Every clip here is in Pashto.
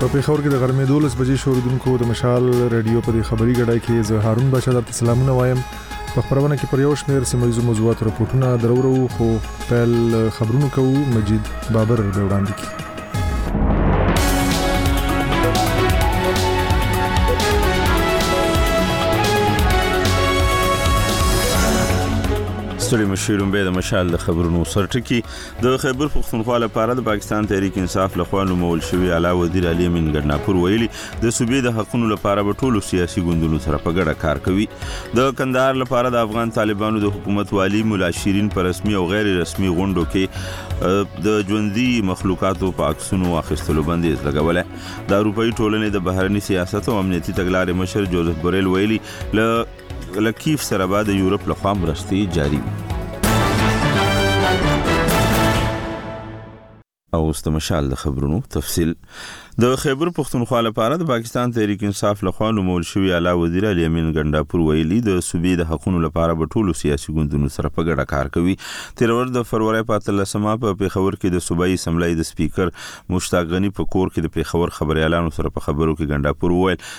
په پیښور کې د غرمې 12 بجې شوردونکو د مشال رادیو په خبري غړای کې زه هارون بچا درته سلامونه وایم په خبرونه کې پر یو شمېر سیمایي موضوعات راپورټونه درورو خو پیل خبرونه کوو مجید بابر به وړاندې کړي ستړي مشیرون به د مشال د خبرونو سرټکی د خیبر پښتونخوا لپاره د پاکستان تحریک انصاف لخوا نومول شوی اعلی وزیر علي امین ګرناپور ویلي د صوبې د حقونو لپاره به ټولو سیاسي ګوندونو سره په ګډه کار کوي د کندهار لپاره د افغان طالبانو د حکومت والی مولا شیرین په رسمي او غیر رسمي غونډو کې د ژوندۍ مخلوقاتو په عکسونو اخیستلو بندیز لګولی د اروپאי ټولنې د بهرني سیاست او امنیتي تګلارې مشر جوزف بوریل ویلي له له کیف سره به د یورپ له خوا مرستې جاري وي او اوس د مشال د خبرونو تفصیل د خیبر پښتونخوا لپاره د پاکستان تحریک انصاف لخوا نومول شوی اعلی وزیر علي امین ګنډاپور ویلي د صوبې د حقونو لپاره به ټولو سیاسي ګوندونو سره په ګډه کار کوي تیر ورځ د فروری په اتلسمه په پیښور کې د صوبایي اسمبلۍ د سپیکر مشتاق غني په کور کې د پیښور خبريالانو سره په خبرو کې ګنډاپور وویل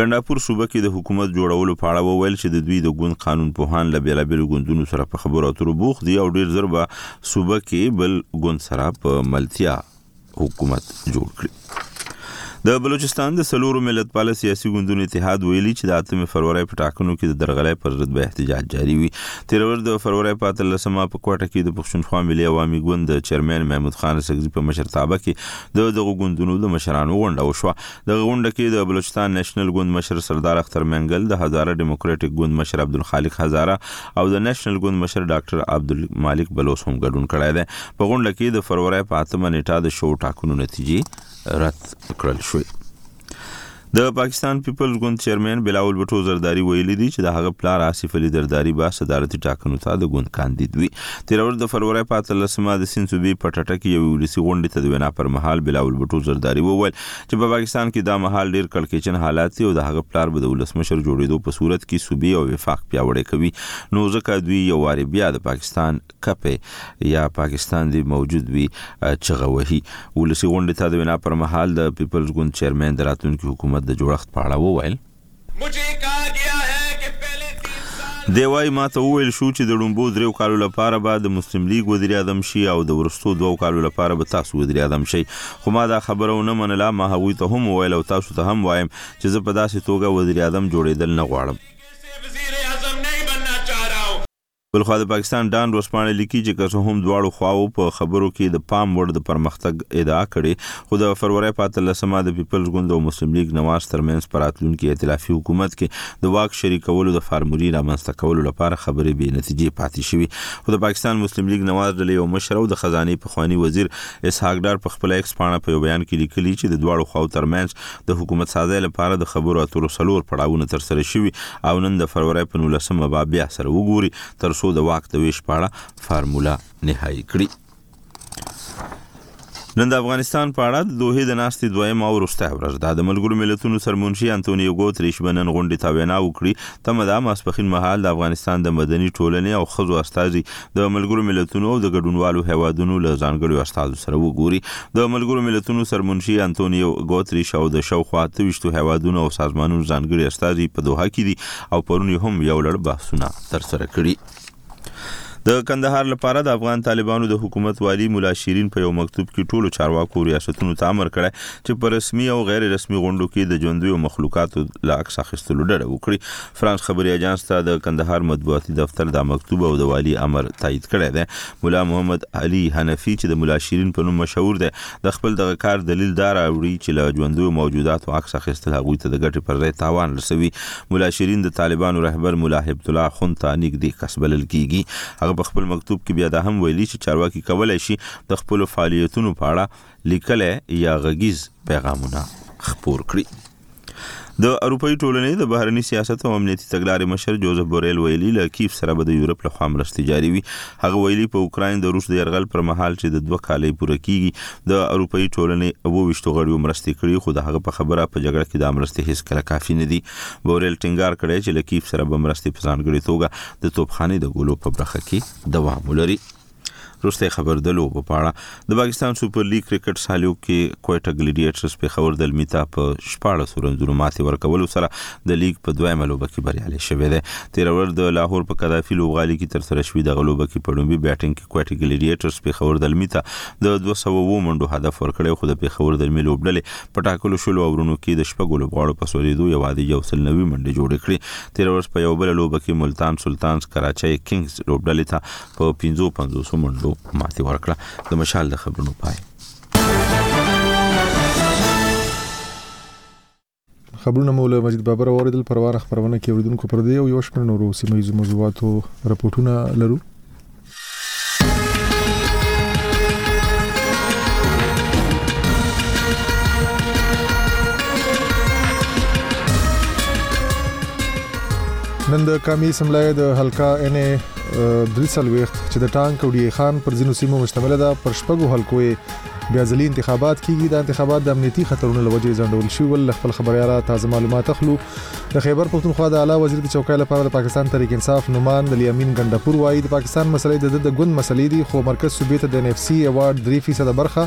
ګنډاپور صوبه کې د حکومت جوړولو په اړه وویل چې د دوی د ګوند قانون پوهان له بیلابیلو ګوندونو سره په خبرو اترو بوخت دي او ډیر زر به صوبه کې بل ګوند سره په ملتیا حکومت جوړ کړي د بلوچستان د سلورو ملت پال سیاسي ګوندونو اتحاد ویلي چې د اتمې فروری په ټاکنو کې د درغلې پر ضد به احتجاج جاری وي تیر ورځ د فروری په 13مه په کوټه کې د پښتونخوا ملي عوامي ګوند چیرمن محمود خان سګزي په مشرتابه کې د دغو ګوندونو د مشرانو غونډه وشوه دغه غونډه کې د بلوچستان نېشنل ګوند مشر سردار اختر مېنګل، د هزاره ډېموکرېټک ګوند مشر عبدالخالق هزاره او د نېشنل ګوند مشر ډاکټر عبدالمالک بلوڅ هم ګډون کړی دی. په غونډه کې د فرورۍ په اتمه نېټه د شوو ټاکنو نتیجې رد کړل شوې. د پاکستان پیپلز ګوند چیرمن بلاول بټو زرداری ویلي دي چې د هغه پلار آصف علي زرداری به صدارتي ټاکنو ته د ګوند کاندید وي. تېره ورځ د فروری په اتلسمه د سیند صوبې په ټټه کې یوې ولسي غونډې ته د وینا پر مهال بلاول بټو زرداری وویل چې په پاکستان کې دا مهال ډېر کړکېچن حالات دي او د هغه پلار به د ولسمشر جوړېدو په صورت کې صوبې او وفاق پیاوړی کوي نو ځکه دوی یو وارې بیا د پاکستان کپې یا پاکستان دې موجود وي چغه وهي ولسي غونډې ته د وینا پر مهال د پیپلز ګوند چیرمن د راتلونکي حکومت د جوړښت په اړه وویل دی وايي، ما ته وویل شو چې د ړومبو دریو کالو لپاره به د مسلم لیګ وزیراعظم شي او د وروستو دوو کالو لپاره به تاسو وزیراعظم شئ، خو ما دا خبره ونه منله، ما هغوی ته هم وویل او تاسو ته هم وایم چې زه په داسې توګه وزیراعظم جوړیدل نه غواړم. بلخوا د پاکستان ډان ورځپاڼه لیکي چې که څه هم دواړو خواوو په خبرو کې د پام وړ د پرمختګ ادعا کړې، خو د فرورۍ په اتلسمه د پیپلز ګوند او مسلم لیګ نواز ترمنځ په راتلونکي ائتلافي حکومت کې د واک شریکولو د فارمولي رامنځته کولو لپاره خبرې بې نتیجې پاتې شوي. خو د پاکستان مسلم لیګ نواز ډلې یو مشر او د خزانې پخواني وزیر اسحاق ډار په خپله ایکس پاڼه په یو بیان کې لیکلي چې د دواړو خواوو ترمنځ د حکومت سازۍ لپاره د خبرو اترو څلور پړاوونه ترسره شوي او نن د فرورۍ په نولسمه به بیا سره وګوري تر څو د واک د ویش په اړه فارموله نهایي کړي نن د افغانستان په اړه د دوه د ناستې دویم او وروستۍ ورځ ده د ملګرو ملتونو سرمنشي انټونیو ګوتریش بنن غونډې ته وینا وکړي تمه ده ماسپخین مهال د افغانستان د مدني ټولنې او خزو استاذي د ملګرو ملتونو او د ګډونوالو هیوادونو له ځانګړیو استازو سره وګوري د ملګرو ملتونو سرمنشي انټونیو ګوتریش او د شاوخوا اته ویشتو هیوادونو او سازمانونو ځانګړي استازي په دوحه کې دي او پرون یې هم یو لړ بحثونه ترسره کړي د کندهار لپاره د افغان طالبانو د حکومت والی مولا شیرین په یو مکتوب کې ټولو چارواکو ریاستونو ته امر کړی چې په رسمي او غیر رسمي غونډو کې د ژوندویو مخلوقاتو له عکس اخیستلو ډډه وکړي فرانس خبري اژانس ته د کندهار مطبوعاتي دفتر دا مکتوب او د والي امر تایید کړی دی مولا محمد علي حنفي چې د مولا شیرین په نوم مشهور دی د خپل دغه کار دلیل دا راوړي چې له ژوندو موجوداتو عکس اخیستل هغوی ته د ګټې پر ځای تاوان رسوي مولا شیرین د طالبانو رهبر مولا هبت الله خون ته نږدې کس بلل کیږي هغه په خپل مکتوب کې بیا دا هم ویلي چې چارواکي کولای شي د خپل فعالیتونو په اړه لیکلی یا غږیز پیغامونه خپور کړي. د اروپایي ټولنې د بهرني سیاست او امنیتي تګلارې مشر جوزف بوریل ویلي له کیف سره به د یورپ لخوا مرستې جاري وي. هغه ویلي په اوکراین د روس د یرغل پر مهال چې د دوه کالۍ پوره کیږي د اروپایي ټولنې اووه ویشتو غړیو مرستې کړي خو د هغه په خبره په جګړه کې دا مرستې هیڅکله کافي نه دي. بوریل ټینګار کړی چې له کیف سره به مرستې په ځانګړې توګه د توپخانې د ګولو په برخه کې دوام ولري. وروستی خبر د لوبو په اړه د پاکستان سوپر لیګ کرکټ سالیو کې کوئټه ګلیډیټرز پېښور دلمي ته په شپاړسو رنزونو ماتې ورکولو سره د لیګ په دویمه لوبه کې بریالی شوی دی تېره ورځ د لاهور په قذافي لوبغالي کې ترسره شوي دغه لوبه کې په لومبي بیټنګ کې کوئټه ګلیډیټرز پېښور دلمي ته د دوه سوه اووه منډو هدف ورکړی خو د پېښور دلمي لوبډلې په ټاکلو شلو اورونو کې د شپږو لوبغاړو په سوځېدو یوازې یو سل نوي منډې جوړې کړې تېره ورځ په یوه بله لوبه کې ملتان سلطانز کراچۍ کینګز لوبډلې ته په پنځو پنځوسو منډو ماتې ورکړه د مشال د خبرونو پای خبرونه مو له مجید بابر اوریدل پر واره خبرونه کې اوریدونکو پر دی او یو شمېر نورو سیمه ییزو موضوعاتو راپورټونه لرو نن د کامی سملای د حلقہ ان درې څلويخت چې د ټانک او ډي خان پر ځینو سیمو مشتمل ده پر شپږو حلقو بیا ځلې انتخابات کیږي دا انتخابات د امنیتي خطرونو لوجې ځنډول شو ول خپل خبرياله تازه معلومات اخلو د خیبر پښتونخوا د اعلی وزیر د چوکۍ لپاره د پاکستان تحریک انصاف نومان د لیامین ګندپور وایي د پاکستان مسلې د د ګوند مسلې دي خو مرکز صوبې ته د ان اف سي ایوارډ 3% برخه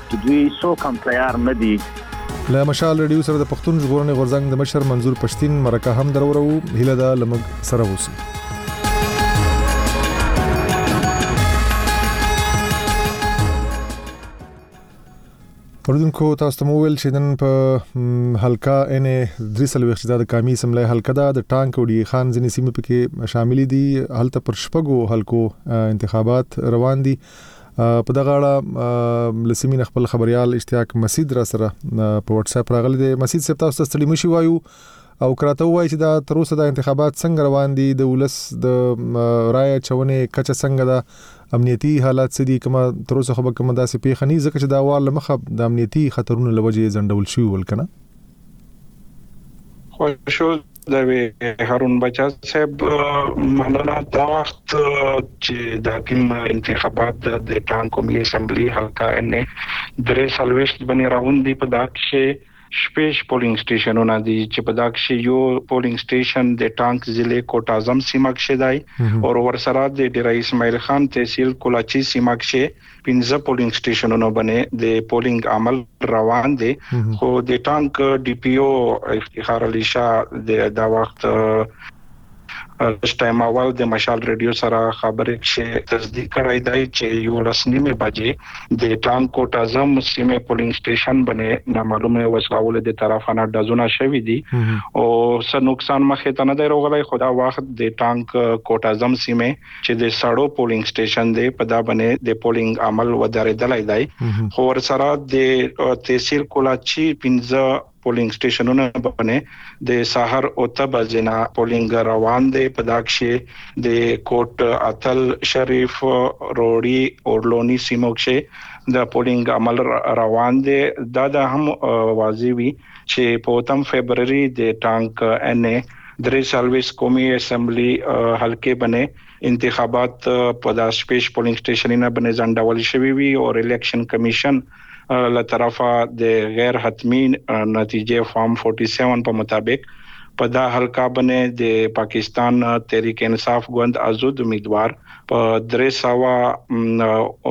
چې دوی څوک هم تیار نه دي له مشال رادیو سره د پښتون ژغورنې غورځنګ د مشر منظور پښتین مرکه هم درورو هله دا لمګ سره وسی اوردونکو تاسو ته وویل چې نن په حلقہ ان 300 وخت د کامی سملای حلقہ دا د ټانک او ډی خان ځینې سیمه پکې شامل دي هلته پر شپږو حلقو انتخابات روان دي په دغه اړه لسیمین خپل خبريال اشتیاق مسید را سره په واتس اپ راغلی دی مسید صاحب تاسو ته ستړي مشي وایو او کراته وایي چې دا تر اوسه د انتخابات څنګه روان دي د ولس د رائے چونه کچه څنګه ده امنیتي حالات څه دي کومه تر اوسه خو به کومه داسې پیښه نه ځکه چې دا وال مخه د امنیتي خطرونو لوجې ځندول شوی ولکنه خوشو دا وی هارون بچا صاحب مننه دا وخت چې د حکیم انتخابات د ډیټان قومي اسمبلی حلقه ان درې سلويشت باندې راوند دی په دا کې شپږ پولینګ سټیشنونه دي چې په دا کې یو پولینګ سټیشن د ټانک ضلع کوټ اعظم سیمه کې دی او ورسره د ډیره اسماعیل خان تحصیل کولاچی سیمه کې پنځه پولینګ سټیشنونو باندې د پولینګ عمل روان دی خو د ټانک ډي پی او افتخار علي شاه د دا وخت ټایم اول د مشال رادیو سره خبرې کې تصدیق کړی دی چې یو لس نیمه بجې د ټانک کوټ اعظم سیمه پولینګ سټیشن باندې نامعلومه وسلهوال د طرفه نه دزونه شوې دي او څه نقصان مخې ته نه دی راغلی خو دا وخت د ټانک کوټ اعظم سیمه چې د ساړو پولینګ سټیشن دی په دا باندې د پولینګ عمل ودرېدلای دی خو ورسره د تحصیل کولاچی 15 پولینګ سټیشنونه باندې د سحر او تب زنا پولینګ روان دی په دا کې د کوټ اتل شریف روړی اورلونی سیمو کې د پولینګ عمل روان دی دا د هم واضح وی چې په اتم فبروري د ټانک ان ای درې څلوېښت قومي اسمبلي حلقې باندې انتخابات په دا شپېش پولینګ سټیشنونه باندې ځنډول شوي وي او الیکشن کمیشن له طرفه د غیر حتمي نتیجې فارم 47 په مطابق په دا حلقه باندې د پاکستان تحریک انصاف ګوند ازود امیدوار په درې سوه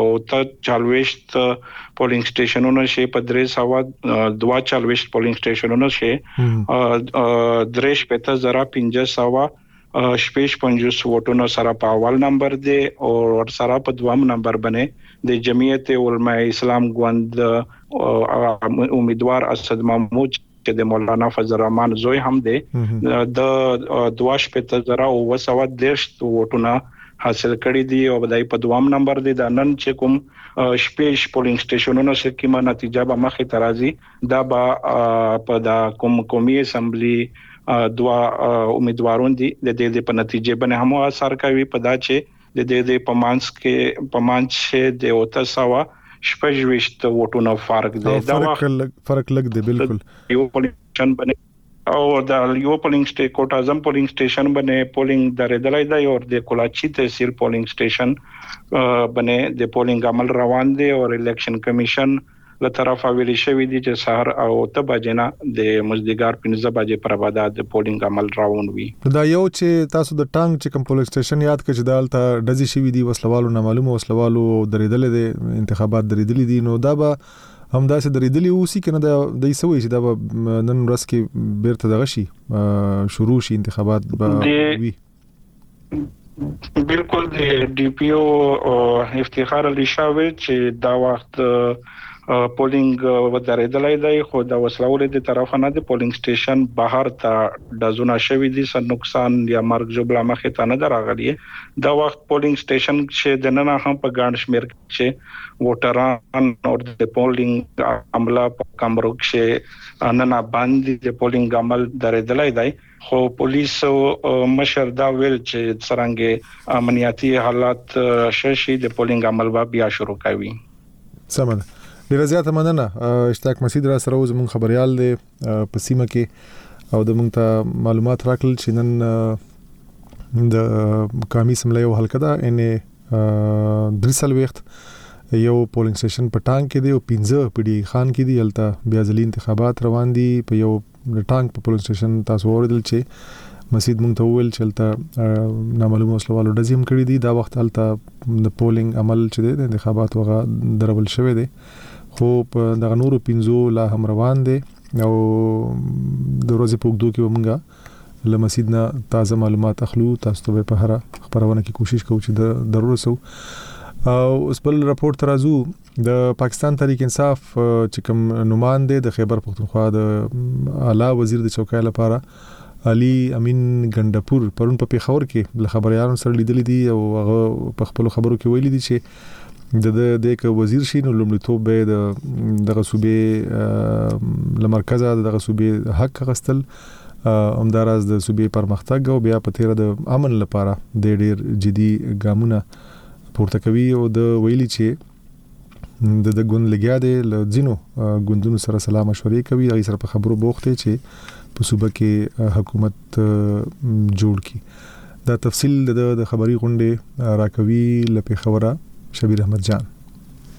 او ته چالوېشت پولینګ سټېشنونه شي په درې سوه دوا چالوېشت پولینګ سټېشنونه شي درې شپته زره پنځه سوه شپږ پنځوس ووټونو سره په اول نمبر دی او ورسره په دوم نمبر باندې د جمعیت علماء اسلام ګوند امیدوار اسد محمود چې د مولانا فضل الرحمن زوی هم دی د دواش په تزرا او وسواد دیرش ووټونه حاصل کړي دي او دای په دوام نمبر دي دا نن چې کوم شپږ پولینګ سټیشنونو چې کیمه نتیجه به مخې ترازي دا به په دا کوم قومي اسمبلی دوا امیدوارون دي د دې په نتیجې باندې هم اثر کوي په دا چې د دې دې په منځ کې په منځ شې د اوته سوا شپږ ویشت ووټونو فرق دی دا وخت فرق لګ دی بالکل یو پولیشن بنه او د یو پولینګ سټې کوټ اعظم پولینګ سټیشن بنه پولینګ درېدلای دی او د کلاچی تحصیل پولینګ سټیشن بنه د پولینګ عمل روان دی او الیکشن کمیشن له طرفه ویلي شوي دي چې سهار اوته بجې نه د مزدیګار پنځه بجې پره به دا د پولینګ عمل راون وي. نو دا یو چې تاسو د ټانګ چې کوم پولینګ سټیشن یاد کړ چې دا هلته ډزې شوي دي وسله والو نامعلومو وسله والو او دریدلی دی انتخابات دریدلي دي نو دا به همداسې دریدلي اوسي که نه دا دوی څه وایي چې دا به نن ورځ کې بیرته دغه شي شروع شي انتخابات به وي. بلکل د ډي پي او افتخار علي شاه ویل چې دا وخت پولینګ ودرېدلی دی خو د وسله والو د طرفه نه د پولینګ سټیشن بهر ته ډزونه شوي دي څه نقصان یا مرګ ژوبله مخې ته نه ده راغلي دا وخت پولینګ سټیشن کښې دننه هم په ګڼ شمېر کښې ووټران او د پولینګ عمله په کمرو کښې ننه بند دي د پولینګ عمل درېدلی دی خو پولیسو مشر دا ویل چې څرنګه امنیاتي حالات ښه شي د پولینګ عمل به بیا شروع کوي سمه ده ډیره زیاته مننه اشتاق مسید را سره زموږ خبريال دی په سیمه کې او د مونږ ته معلومات راکړل چې نن د کامی سملې یو حلقه ده ان درسل وخت یو پولینګ سټیشن په ټانک کې دی او 15 په ډی خان کې دی هلته بیا ځلې انتخابات روان دي په یو د ټانک په پولنګ سټیشن تاسو اوریدل چې مسید مونږ ته وویل چې هلته نامعلومه وسلوالو ډزې هم کړې دي دا وخت هلته د پولینګ عمل چې دی د انتخاباتو هغه درول شوی دی خو په دغه نورو پنځو لا هم روان دی او د ورځې په وګدو کې ومنګه لمسید نه تازه معلومات اخلو تاسو ته په هر خبرونه کې کوشش کوو چې د ضرورت سو او اوس بل راپور ترازو د پاکستان تحریک انصاف چې کوم نوماند دی د خیبر پښتونخوا د اعلی وزیر د چوکۍ لپاره علي امین ګندپور پرون په پیښور کې له خبريالانو سره لیدل دي او هغه په خپل خبرو کې ویلي دي چې د د د ک وزیر شي نو لومړیتوب به د دغه صوبې لمرکزه دغه صوبې حق غستل همدارس د صوبې پرمختګ او بیا په تیر د امن لپاره د ډیر جدي ګامونه پورته کوي او ده ویلي چې د د ګوند لګیا دی له ځینو ګوندونو سره سلا مشورې کوي هغه سره په خبرو بوخت دی چې په صوبه کې حکومت جوړ کی دا تفصیل د خبري غونډې راکوي لپاره خبره شبیر احمد جان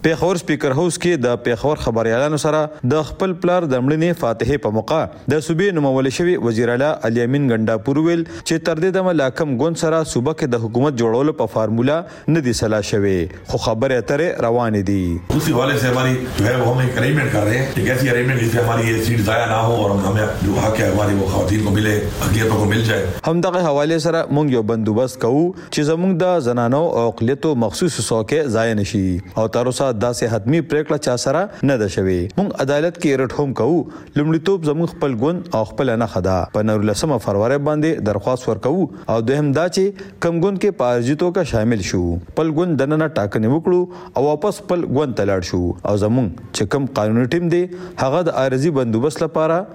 پېښور سپیکر هاوس کې د پېښور خبریالانو سره د خپل پلار د مړینې فاتحې په موقع د صوبې نومول شوي وزیراعلا علي امین ګنډاپور وویل چې تر دې دمه له کوم ګوند سره صوبه کې د حکومت جوړولو په فارموله نه دي سلا شوې خو خبرې اترې روانې دي. دوسری حوالې سے ہماری جو ہے وہ ہم ایک اریجمنٹ کر رہے ہیں ایک ایسی اریجمنٹ جس سے ہماری یہ سیٹ ضائع نہ ہو اور ہمیں جو حق ہے ہماری وہ خواتین کو ملے اقلیتوں کو مل جائے۔ همدغه حوالې سره مونږ یو بندوبست کوو چې زموږ د زنانو او اقلیتو مخصوص څوکۍ ضایع نشي او تر اوسه داسې حتمی پریکړه چا سره نه ده شوې موږ عدالت کې رټ هم کوو لومړیتوب زموږ خپل ګوند او خپل نخه ده په نولسمه فروری باندې درخواست ورکوو او دوهم دا چې کم ګوند کې په عارضي توګه شامل شو خپل ګوند دننه ټاکنې وکړو او واپس خپل ګوند ته لاړ شو او زموږ چې کم قانوني ټیم دی هغه د عارضي بندوبست لپاره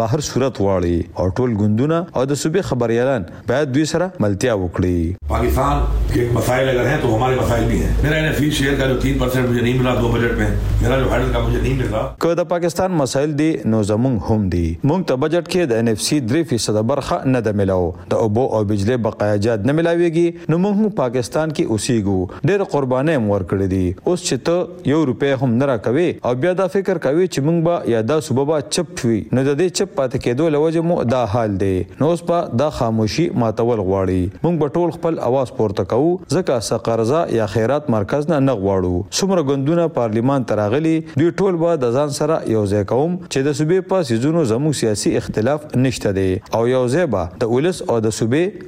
په هر صورت غواړي او ټول ګوندونه او د صوبې خبریالان باید دوی سره ملتیا وکړي. پاکستان کې مسائل اګر هې تو همارې مسائل بهې هې میرا انه فیس شیر کا جو تین پر سنټ مجهې نهی ملرها دو بجټ مې میرا جو هډل کا مجهې نهی ملرها. که د پاکستان مسائل دي نو زمونږ هم دي مونږ ته بجټ کې د انف سي درې فیصده برخه نده ملاو د اوبو او بجلې بقایا جات نه ملاویږي نو مونږ هم پاکستان کې اوسیږو ډیره قربانۍ هم ورکړي دي اوس چې ته یو روپی هم نه راکوې او بیا دا فکر کوې چې موږ به یا دا صوبه به چپ وي نو د دې چپ پاتې کېدو له وجې مو دا حال دی نو اوس به دا خاموشي ماتول غواړي موږ به ټول خپل اواز پورته کوو ځکه څه قرضه یا خیرات مرکز نه نه غواړو څومره ګوندونه پارلیمان ته راغلي دوی ټول به د ځان سره یو ځای کوم چې د صوبې په څیزونو زموږ سیاسي اختلاف نشته دی او یو ځای به د ولس او د صوبې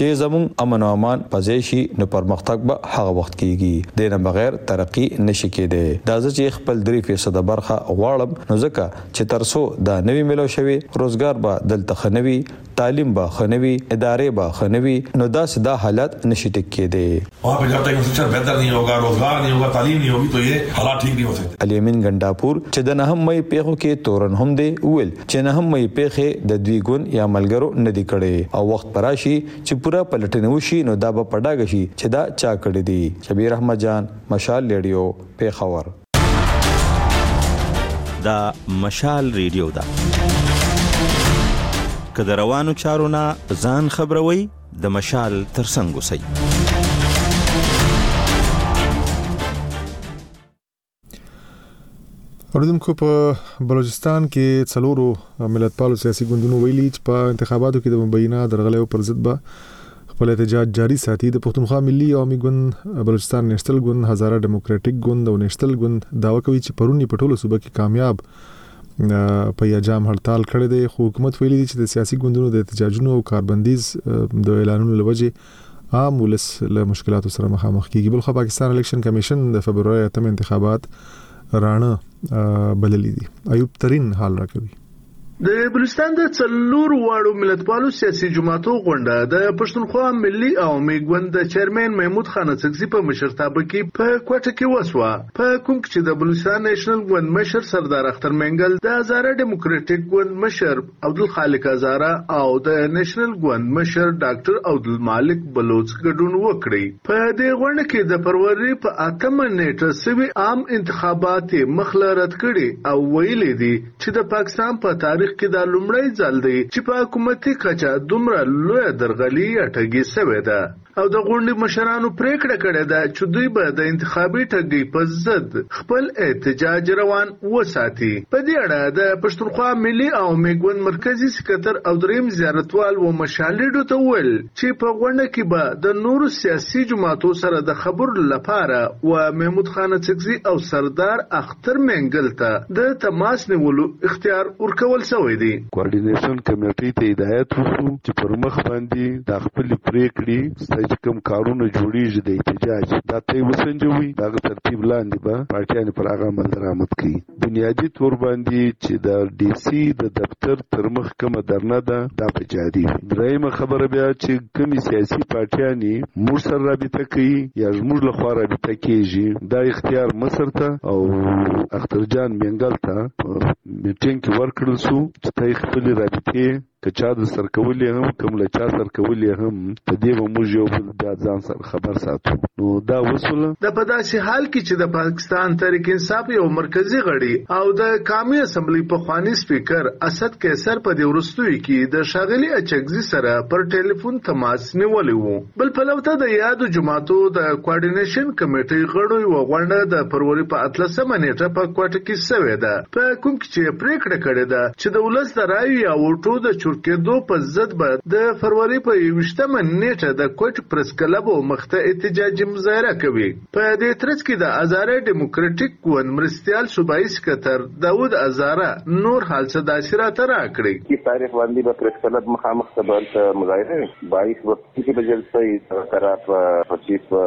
چي زموږ امن او امان په ځای شي نو پرمختګ به هغه وخت کيږي دې نه بغير ترقي نه شي کيدای دا زه چي خپل دري فيصده برخه غواړم نو ځکه چي تر څو دا نه وي ملو شوي روزګار به دلته ښه نه وي تعليم به ښه نه وي ادارې به ښه نه وي نو داسي دا حالات نه شي ټيک کيدای. وهاں پې جب تک انفرسټرکچر بهتر نهي هوګا، روزګار نهي هوګا، تعليم نهي هوګي تو يې حالات ټيک نهي هو سکتې. علي امين ګنډاپور چې د نهم مئي پېښو کې تورن هم دی وويل چې نه هم مئي پېښې د دوی ګوند یا ملګرو نه دي کړې او وخت به راشي چې پوره پلټنې وشي نو دا به په ډاګه شي چې دا چا کړي دي. شبیر احمد جان، مشال ریډیو، پېښور. دا مشال ریډیو ده. که د روانو چارو نه ځان خبروئ، د مشال تر څنګ اوسئ. اوریدونکو په بلوچستان کې څلورو ملتپالو سیاسي ګوندونو ویلي چې په انتخاباتو کې د مبینه درغلیو پر ضد به خپل احتجاج جاری ساتي د پښتونخوا ملي عوامي ګوند بلوچستان نېشنل ګوند هزاره ډیموکراټیک ګوند او نېشنل ګوند داوا کوي چې پرونی په ټولو صوبه کې کامیاب په یجام هړتال کړی دی خو حکومت ویلي چې د سیاسي ګوندونو د احتجاجونو او کاربندیز د اعلانونو لوجه عام ولس له مشکلاتو سره مخامخ کیږي بلخو پاکستان الیکشن کمیشن د فبرورۍ اتم انتخابات رانه بللی دي ایوب ترين حال راکوي د بلوچستان د څلور واړو ملتپالو سیاسي جماعتو غونډه د پښتونخوا ملي عوامي ګوند د چیرمین محمود خان اڅکزي په مشرتابه کې په کوټه کې وسوه په کوم کې چې د بلوچستان نیشنل ګوند مشر سردار اختر مینګل د هزاره ډیموکراټیک ګوند مشر عبدالخالق هزاره او د نېشنل ګوند مشر ډاکټر عبدالمالک بلوڅ ګډون وکړئ. په دې غونډه کې د فروري په اتمه نېټه سوي عام انتخابات یې مخ له رد کړي او ویلي دي چې د پاکستان په تاریخ کې دا لومړی ځل دی چې په حکومتي کچه دومره لویه درغلي یا ټګي سوې ده. او د غونډې مشرانو پرېکړه کړې ده چې دوی به د انتخابي ټګۍ په ضد خپل احتجاج روان وساتي. په دې اړه د پښتونخوا ملي او مېګوند مرکزي سکرتر او درېیم زیارتوال و مشالېډو ته وویل چې په غونډه کې به د نورو سیاسي جماعتو سره د خبرو لپاره و محمود خان اڅکزي او سردار اختر تر مېنګل ته د تماس نيولو اختيار ورکول شوی دی. کوارډينېشن کمېټۍ ته هدايت وشو چې پر مخ باندې دا خپلې پرېکړې ستا چې کوم کارونه جوړېږي د احتجاج دا ته يې وسنجوي د هغه ترتيب لاندې به پارټيانې پر هغه عمل درآمد کوي بنيادي تور باندې چې د ډي سي د دفتر تر مخ کومه درنه ده دا به جاري وي درېيمه خبره بيا چې کومي سياسي پارټياني موږ سره رابطه کوي يا ژموږ له خوا رابطه کيږي دا اختيار مصر ته او اختر جان مينګل ته په ميټينګ کي ورکړل سو چي تاي خپلي رابطې که چا در سره کولې هم کوم له چا سره کولې هم په دې به موږ يو بل بيا ځان سره خبر ساتو نو دا وسول. دا په داسې حال کې چې د پاکستان تحریک انصاف یو مرکزي غړي او د قامي اسمبلۍ پخواني سپیکر اسد قیصر په دې وروستیو کې د ښاغلي اچکزي سره پر ټیلیفون تماس نیولی وو. بل پلو ته د یادو جماعتو د کوارډینیشن کمېټۍ غړو یوه غونډه د فروري په اتلسمه نېټه په کوټه کې شوې ده په کوم چې پرېکړه کړې ده چې د ولس د رایو یا ووټو د چور کېدو په ضد به د فرورۍ په یوویشت مه نېټه د کوټ پرس کلب و مخ ته احتجاجي مظاهره کوي. په دې ترڅ کې د هزاره ډیموکرټیک ګوند مرستیال صوبایي سکتر داود هزاره نور حال څه داسې راته راکړئ. تیس تاریخ باندی به پریس کلب مخامخ ته به هلته مظاهره وی بایس به. کسی به جلسه یې دغه کرا په پچې په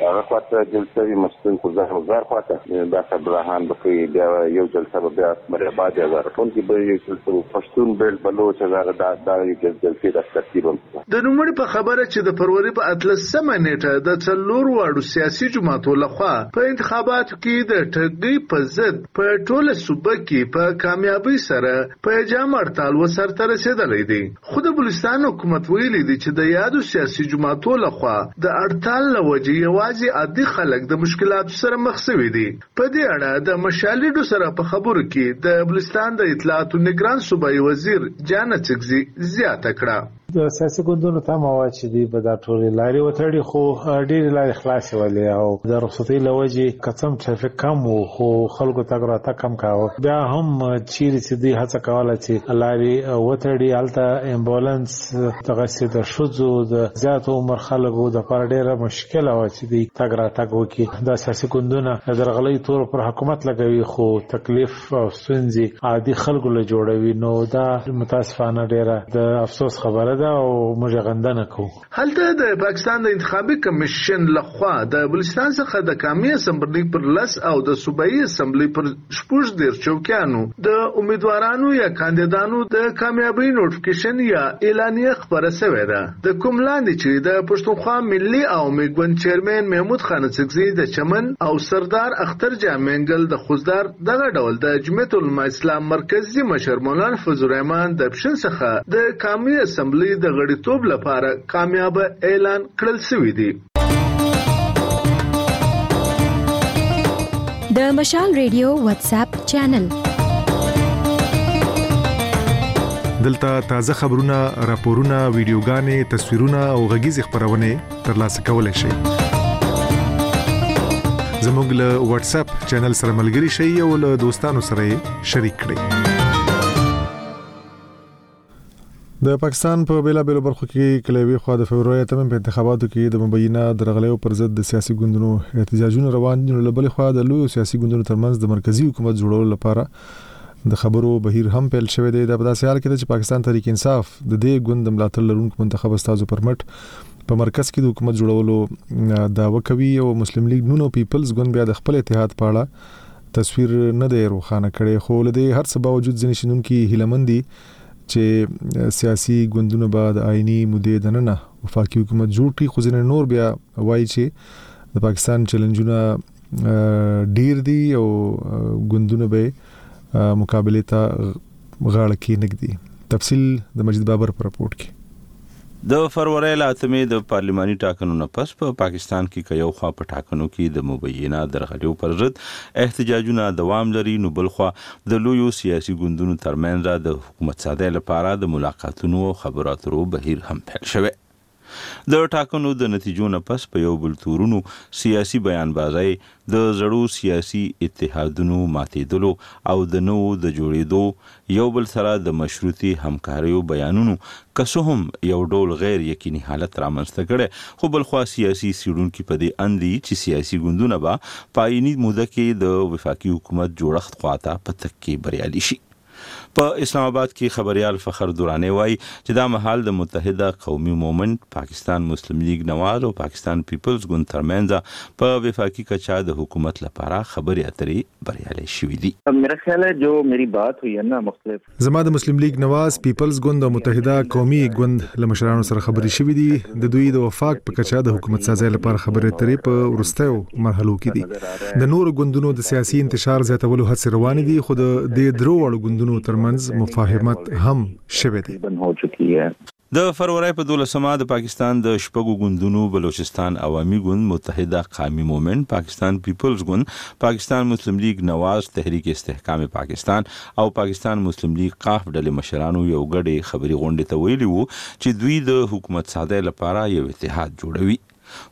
هغه خواته جلسه وي مستون خو زهر زهر خواته دا سربراهان به کوي بیا یو جلسه به بیا مرې آباد یا زهر ټول کې به یو جلسه پښتون بیل بلوچ هغه دا دا جلسې د ترتیب هم د نوموړي په خبره چې د فروري په اتلسمه نېټه د څلور واړو سیاسي جماعتو له خوا په انتخاباتو کې د ټګۍ په ضد په ټوله صوبه کې په کامیابۍ سره په جام هړتال و سرته رسېدلی دی. خو د بلوچستان حکومت ویلي دي چې د یادو سیاسي جماعتو له خوا د اړتال له وجې یوازې عادي خلک د مشکلاتو سره مخ شوي دي. په دې اړه د مشالډو سره په خبرو کې د بلوچستان د اطلاعاتو نګران صوبايي وزیر جان اڅکزي زیاته کړه. سیاسي ګوندونو تمه وه چې دوی به دا ټولې لارې وتړي خو ډېرې لارې خلاصې ولې او د رخصتۍ له وجې که څه هم ټرافیک کم و خو خلکو تګ راتګ کم کاوه بیا هم چیرې چې دوی هڅه کوله چې لارې وتړي، هلته امبولانس دغسې د ښځو، د زیات عمر خلکو لپاره ډېره مشکله وه چې دوی تګ راتګ وکړي. دا سیاسي ګوندونه د درغلۍ تور پر حکومت لګوي، خو تکلیف او ستونزې عادي خلکو له جوړوي، نو دا متاسفانه ډېره د افسوس خبره ده او موږ یې غندنه کوو. هلته د پاکستان د انتخابي کمېشن له خوا د بلوچستان څخه د قامي اسمبلۍ پر لس او د صوبایي اسمبلۍ پر شپږ دېرش چوکیانو د امیدوارانو یا کاندیدانو د کامیابۍ نوټفیکیشن یا اعلانیه خپره سوې ده د کوم لاندې چې د پښتونخوا ملي او میګوند چیرمین محمود خانڅکزی د چمن او سردار اختر جان مینګل د خوزدار دغه ډول د جمعیت علماء اسلام مرکزي مشر مولانا فضل الرحمن د پښین څخه د قامي اسمبلۍ د غړیتوب لپاره کامیابه اعلان کړل شوی دی. د مشال ریډیو واتساپ چینل. دلته تازه خبرونه، راپورونه، ویډیوګانې، تصویرونه او غږیزې خپرونې ترلاسه کولای شئ زموږ له واتس اپ چینل سره ملګري شئ او له دوستانو سره شریک کړئ د پاکستان په بیلا بیلو برخو کې کلیوي خو د فبرवरी تم په انتخاباتو کې د مبینه درغلیو پر ضد د سیاسي ګوندونو احتجاجونه روان دي نو لبل خو د لوی سیاسي ګوندونو ترمنځ د مرکزی حکومت جوړولو لپاره د خبرو بهیر هم پیل شوی دی. دا په داسې حال کې ده چې پاکستان تحریک انصاف د دې ګوند د ملاتړ لرونکو منتخب استازو پر مټ په مرکز کې د حکومت جوړولو دعوه کوي او مسلم لیګ نون او پیپلز ګوند بیا د خپل اتحاد په اړه تصویر نه دی روښانه کړی، خو له دې هر څه باوجود ځینې شنونکي هیله من دي چې سیاسي ګوندونه به د آئیني مودې دننه وفاقي حکومت جوړ کړي، خو ځینې نور بیا وايي چې د پاکستان چیلنجونه ډیر دی او ګوندونه به مقابله ته غاړه کې نګدي تفصیل د مجید بابر پر راپورټ کې د فرورۍ له اتمې د پارلماني ټاکنو نه پس په پا پاکستان کې که یو خوا په ټاکنو کې د مبینه درغلیو پر ضد احتجاجونه دوام لري نو بل خوا د لویو سیاسي ګوندونو ترمنځ د حکومت سازۍ لپاره د ملاقاتونو او خبرو اترو بهیر هم پیل شوی د ټاکنو د نتیجو نه پس په یو بل تورونو سیاسي بیان بازۍ، د زړو سیاسي اتحادونو ماتېدلو او د نوو د جوړېدو، یو بل سره د مشروطې همکاریو بیانونو که څه هم یو ډول غیر یقیني حالت رامنځته کړی، خو بلخوا سیاسي څېړونکي په دې اند دي چې سیاسي ګوندونه به په آییني موده کې د وفاقي حکومت جوړښت خواته په تګ کې بریالي شي. په اسلام اباد کې خبریال فخر دوراني وایي چې دا مهال د متحده قومي مومنټ، پاکستان مسلم لیګ نواز او پاکستان پیپلز ګوند ترمنځ په وفاقي کچه د حکومت لپاره خبرې اترې بریالۍ شوې دي. میرا خیال هې جو میری بات هوی هې نا مختلف. زما د مسلم لیګ نواز، پیپلز ګوند او متحده قومي ګوند له مشرانو سره خبرې شوې دي. د دوی د وفاق په کچه د حکومت سازۍ لپاره خبرې اترې په وروستیو مرحلو کې دي. د نورو ګوندونو د سیاسي انتشار زیاتولو هڅې روانې دي، خو د دې درو واړو ګوندونو ترمنځ مفاهمت هم شوی دی. د فرورۍ په دولسمه د پاکستان د شپږو ګوندونو بلوچستان عوامي ګوند، متحده قامي مومنټ، پاکستان پیپلز ګوند، پاکستان مسلم لیګ نواز، تحریک استحکام پاکستان او پاکستان مسلم لیګ قاف ډلې مشرانو یو ګډې خبري غونډې ته ویلي وو چې دوی د حکومتسازۍ لپاره یو اتحاد جوړوي.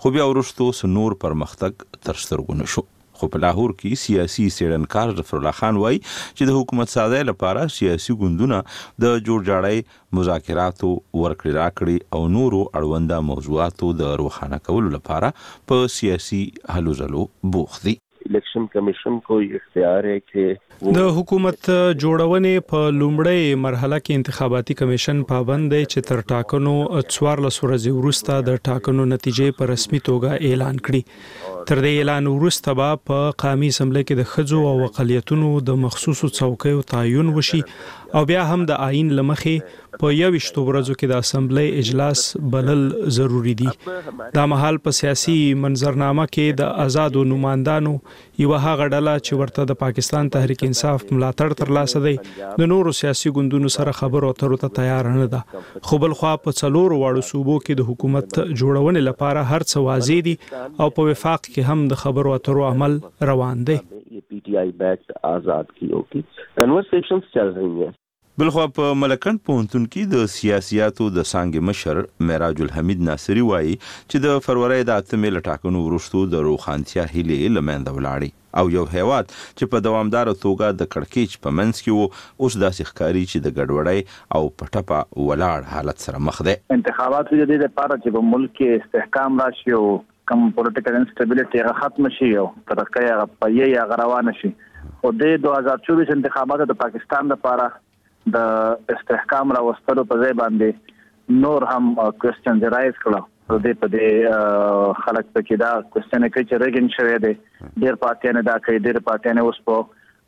خو بیا وروسته اوس نور پرمختګ تر سترګو نه شو. خو په لاهور کې سیاسي څېړنکار ظفرالله خان وايي چې د حکومت سازۍ لپاره سیاسي ګوندونه د جوړجاړۍ، مذاکراتو، ورکړې راکړې او نورو اړونده موضوعاتو د روښانه کولو لپاره په سیاسي هلو ځلو بوخت دي. الیکشن کمیشن کوئی اختیار هې کې وو. د حکومت جوړونې په لومړۍ مرحله کې انتخاباتي کمیشن پابند دی چې تر ټاکنو څوارلس ورځې وروسته د ټاکنو نتیجې په رسمي توګه اعلان کړي. تر دې اعلان وروسته به په قامي اسمبلۍ کې د ښځو او اقلیتونو د مخصوصو څوکیو تعین وشي او بیا هم د آیین له مخې په یوویشتو ورځو کې د اسمبلۍ اجلاس بلل ضروري دي. دا مهال په سیاسي منظرنامه کې د ازادو نوماندانو یوه هغه ډله چې ورته د پاکستان تحریک انصاف ملاتړ ترلاسه دی، د نورو سیاسي ګوندونو سره خبرو اترو ته تیاره نه ده، خو بل خوا په څلورو واړو صوبو کې د حکومت جوړونې لپاره هر څه واضح دي او په وفاق کې هم د خبرو اترو عمل روان دی. بلخوا په ملکنډ پوهنتون کې د سیاسیاتو د څانګې مشر معراج الحمید ناصري وايي چې د فرورۍ د اتمې له ټاکنو وروسته د روښانتیا هیلې له منځه ولاړې او یو هېواد چې په دوامداره توګه د کړکېچ په منځ کې و، اوس داسې ښکاري چې د ګډوډۍ او په ټپه ولاړ حالت سره مخ دی. انتخابات دي د دې لپاره چې په ملک کې استحکام راشي او کوم پولټیکل انسټبیلیټي هغه ختم شي او ترقۍ هغه په یي هغه روانه شي خو د 2024 انتخاباتو د پاکستان لپاره د استحکام راوستلو په ځای باندې نور هم کوېسچنز رایز کړه د دې په دې خلک پکې دا کوېسچن کوي چې ریګینګ شوی دی ډېر پارټیانې دا کوي ډېر پارټیانې اوس په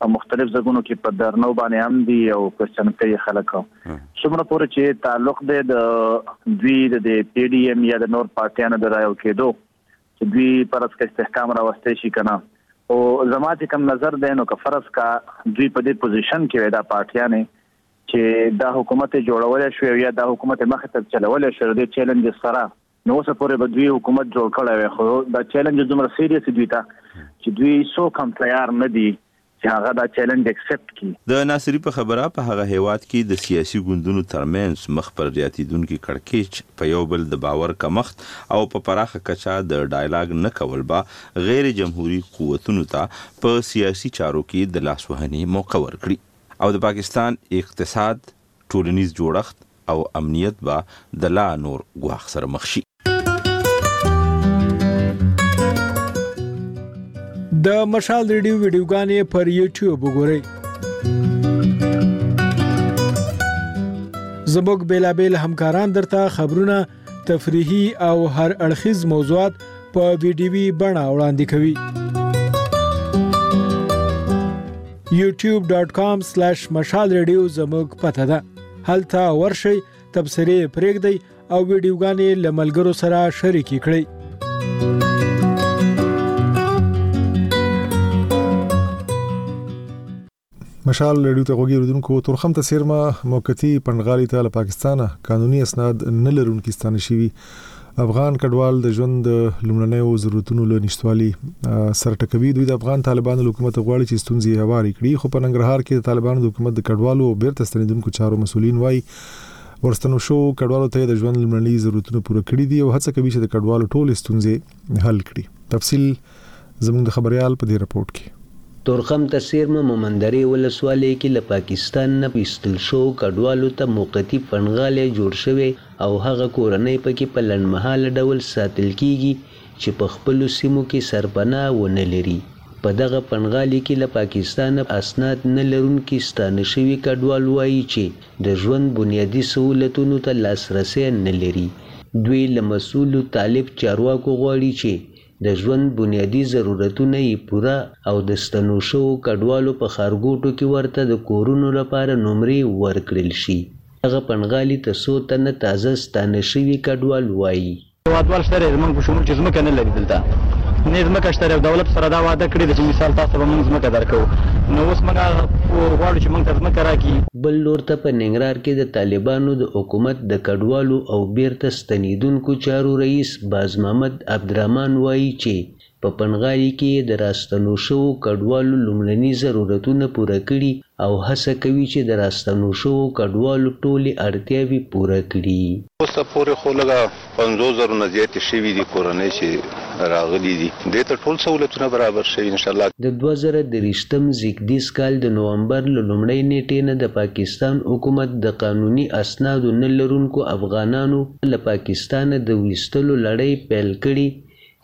په مختلف ځګونو کې په درنو باندې هم دي او کوشن کوي خلک څومره پورې چې تعلق دی د دوی د پی ډی ایم یا د نور پارټیانو د رایو کېدو چې دوی پرس کې استحکام راوستي شي کنه او زما چې کوم نظر دی نو که فرض کا دوی په دې پوزیشن کې وي دا پارټیانې چې دا حکومت جوړول شو یا دا حکومت مخه ته چلول شو د چیلنج سره نو اوسه پورې به دوی حکومت جوړ کړی وي خو دا چیلنج دومره سیریس دوی ته چې دوی څوک هم تیار نه دي چې هغه دا چیلنج اکسپټ کړي. د ناصري په خبره په هغه هېواد کې د سیاسي ګوندونو ترمنځ مخ پر زیاتېدونکي کړکېچ، په یو بل د باور کمښت او په پراخه کچه د ډایلاګ نه کول به غیر جمهوري قوتونو ته په سیاسي چارو کې د لاسوهنې موقع ورکړي او د پاکستان اقتصاد ټولنیز جوړښت او امنیت به د لا نور ګواښ سره مخ شي. د مشال ریډیو ویډیوګانې پر یوټیوب وګورئ. زموږ بیلابیل همکاران درته خبرونه تفریحي او هر اړخیز موضوعات په ویډیوي بڼه وړاندې کوي youtube.com/مشال ریډیو زموږ پته ده هلته ورشي تبصره پرېږدي او ویډیوګانې لملګرو سره شریکې کړئ مشال ریډیو ته غوږی اوریدونکو تورخم ته څیرمه موقتی پندغالی ته له پاکستانه قانونی اسناد نه لرونکي ستانه شوي افغان کډوال د ژوند د لومړنیو ضرورتونو له نشتوالي سره ټکوي دوی د افغان طالبانو له حکومت غواړي چې ستونزې هوارې کړي خو په ننګرهار کې د طالبانو د حکومت د کډوالو او بیرته ستنیدونکو چارو مسولین وایي ورستنو شو کډوالو ته د ژوند لومړني ضرورتونه پوره کړي دي او هڅه کوي چې د کډوالو ټولې ستونزې حل کړي تفصیل زموږ د خبریال په دې رپوټ کې. تورخم ته څېرمه مومندرې ولسوالۍ کې له پاکستان نه په ایستل شوو کډوالو ته موقتي پنډغالی جوړ شوی او هغه کورنۍ په کې په لنډمهاله ډول ساتل کېږي چې په خپلو سیمو کې سرپناه و نه لري. په دغه پنډغالي کې له پاکستانه اسناد نه لرونکي ستانه شوي کډوال وايي چې د ژوند بنیادي سهولتونو ته لاسرسی نه لري. دوی له مسؤلو طالب چارواکو غواړي چې د ژوند بنیادي ضرورتونه یې پوره او د ستنو شوو کډوالو په ښارګوټو کې ورته د کورونو لپاره نمرې ورکړل شي. دغه پنډغالي ته څو تنه تازه ستانه شوي کډوال وايي. هېوادوال شته دی زموږ په شمول چې ځمکه نه لري دلته نې ځمکه شته دی او دولت سره دا وعده کړې ده چې مثال تاسو ته به موږ ځمکه درکوو نو اوس موږ غواړو چې موږ ته ځمکه راکړي. بل لور ته په ننګرهار کې د طالبانو د حکومت د کډوالو او بېرته ستنېدونکو چارو رئیس باز محمد عبدالرحمن وايي چې په پنغالي کې یې د راستنو شوو کډوالو لومړني ضرورتونه پوره کړي او هڅه کوي چې د راستنو شوو کډوالو ټولې اړتیاوې پوره کړي. اوسه پورې خو لږه پنځوس زرو نه زیاتې شوي دي کورنۍ چې راغلي دي دې ته ټول سهولتونه برابر شوي ان شاءالله. د دوه زره درویشتم زیږدیز کال د نومبر له لومړۍ نیټې نه د پاکستان حکومت د قانوني اسنادو نه لرونکو افغانانو، له پاکستانه د ویستلو لړۍ پیل کړې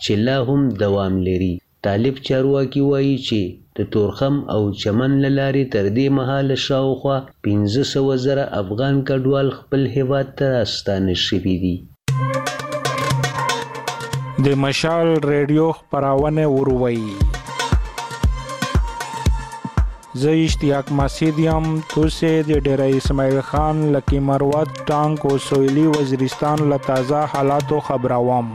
چې لا هم دوام لري. طالب چارواکي وايي چې د تورخم او چمن له لارې تر دې مهاله شاوخوا پنځه سوه زره افغان کډوال خپل هېواد ته راستانه شوي دي. د مشال رېډيو خپراونه وروئ. زه اشتیاق مسید یم توسې د ډیره اسماعیل خان لکي مروت ټانک او سویلي وزیرستان له تازه حالاتو خبروم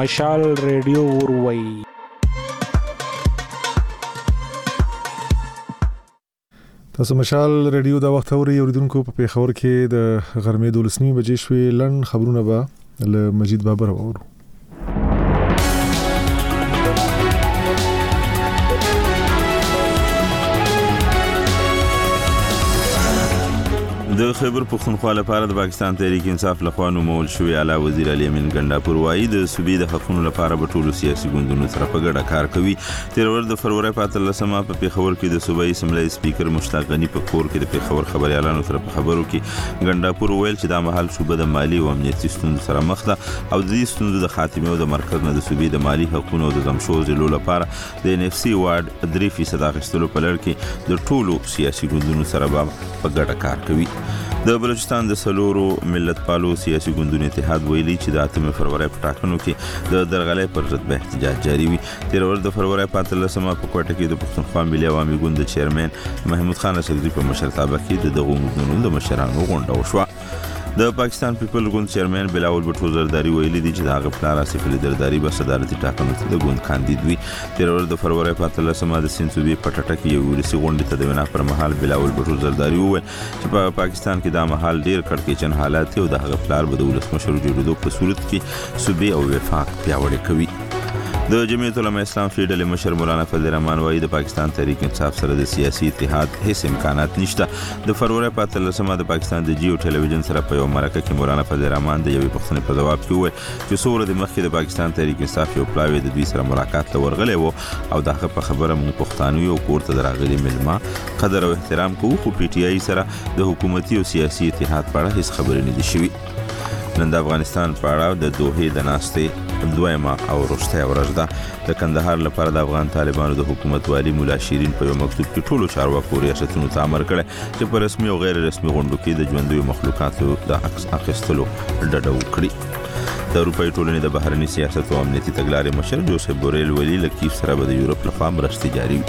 مشال ریډیو وروي تاسو مشال رادیو دا وخت اوري اوریدونکو په پیښور کې د غرمې 12 نیمه بجې شوې لړن خبرونه به له مجید بابر وورو د خیبر پښتونخوا لپاره د پاکستان تحریک انصاف لخوا نومول شوی اعلی وزیر علي امین ګنډاپور وایي د صوبې د حقوقو لپاره به ټولو سیاسي ګوندونو سره په ګډه کار کوي تیر ورځ د فروری په اتلسمه په پیښور کې د صوبایي اسمبلۍ سپیکر مشتاق غني په کور کې د پیښور خبريالانو سره په خبرو کې ګنډاپور ویل چې دا مهال صوبه د مالی او امنیتي ستونزو سره مخ ده او د دې ستونزو د خاتمې او د مرکز نه د صوبې د مالی حقوقو او د زمشو ضلعو لپاره د ان اف سي وارډ 3% اخیستلو په لړ کې د ټولو سیاسي ګوندونو سره به په ګډه کار کوي د بلوچستان د سلورو ملت پالو سیاسي ګوندونو اتحاد ویلي چې د 8 فروری په ټاکنو کې د درغلې پر ضد به احتجاج جاری وي تېره ورځ د فروری په اتلسمه په کوټه کې د پښتونخوا ملي عوامي ګوند د چیرمن محمود خان اڅکزي په مشرتابه کې د دغو ګوندونو د مشرانو غونډه وشوه د پاکستان پیپل ګوند چیرمن بلاول بټو زرداری ویلي دی چې د هغه پلار آصف علي زرداری به صدارتي ټاکنو ته د ګوند کاندید وي تیر ورځ د فروری په 13مه د سیند صوبې په ټټه کې یو ولسي غونډې ته د وینا پر مهال بلاول بټو زرداری وویل چې په پاکستان کې دا مهال ډیر کړکېچن حالات دي او د هغه پلار به د ولسمشر جوړېدو په صورت کې صوبې او وفاق پیاوړی کوي د جمعیت علماء اسلام فی ډلې مشر مولانا فضل الرحمن وایي د پاکستان تحریک انصاف سره د سیاسي اتحاد هیڅ امکانات نشته د فروری په 13مه د پاکستان د جیو ټلویزیون سره په یو مرکه کې مولانا فضل الرحمن د یوې پوښتنې په ځواب کې وویل چې څو ورځې مخکې د پاکستان تحریک انصاف یو پلاوی د دوی سره ملاقات ته ورغلی و او د هغه په خبره موږ پښتانه یو کور ته دراغلي ملما قدر او احترام کوو خو پی ټی آی سره د حکومتي او سیاسي اتحاد په اړه هیڅ خبرې نه دي شوي نن د افغانستان په اړه د دوه د ناستې دویمه او وروستۍ ورځ ده د کندهار لپاره د افغان طالبانو د حکومت والی مولا شیرین په یو مکتوب کې ټولو چارواکو ریاستونو ته امر کړی چې په رسمي او غیر رسمي غونډو کې د ژوندوي مخلوقاتو د اخیستلو ډډه وکړي د اروپای ټولنې د بهرني سیاست او امنیتي تګلارې مشر جوزف بوریل ویلي لکیف سره به د یورپ لخوا مرستې جاري وي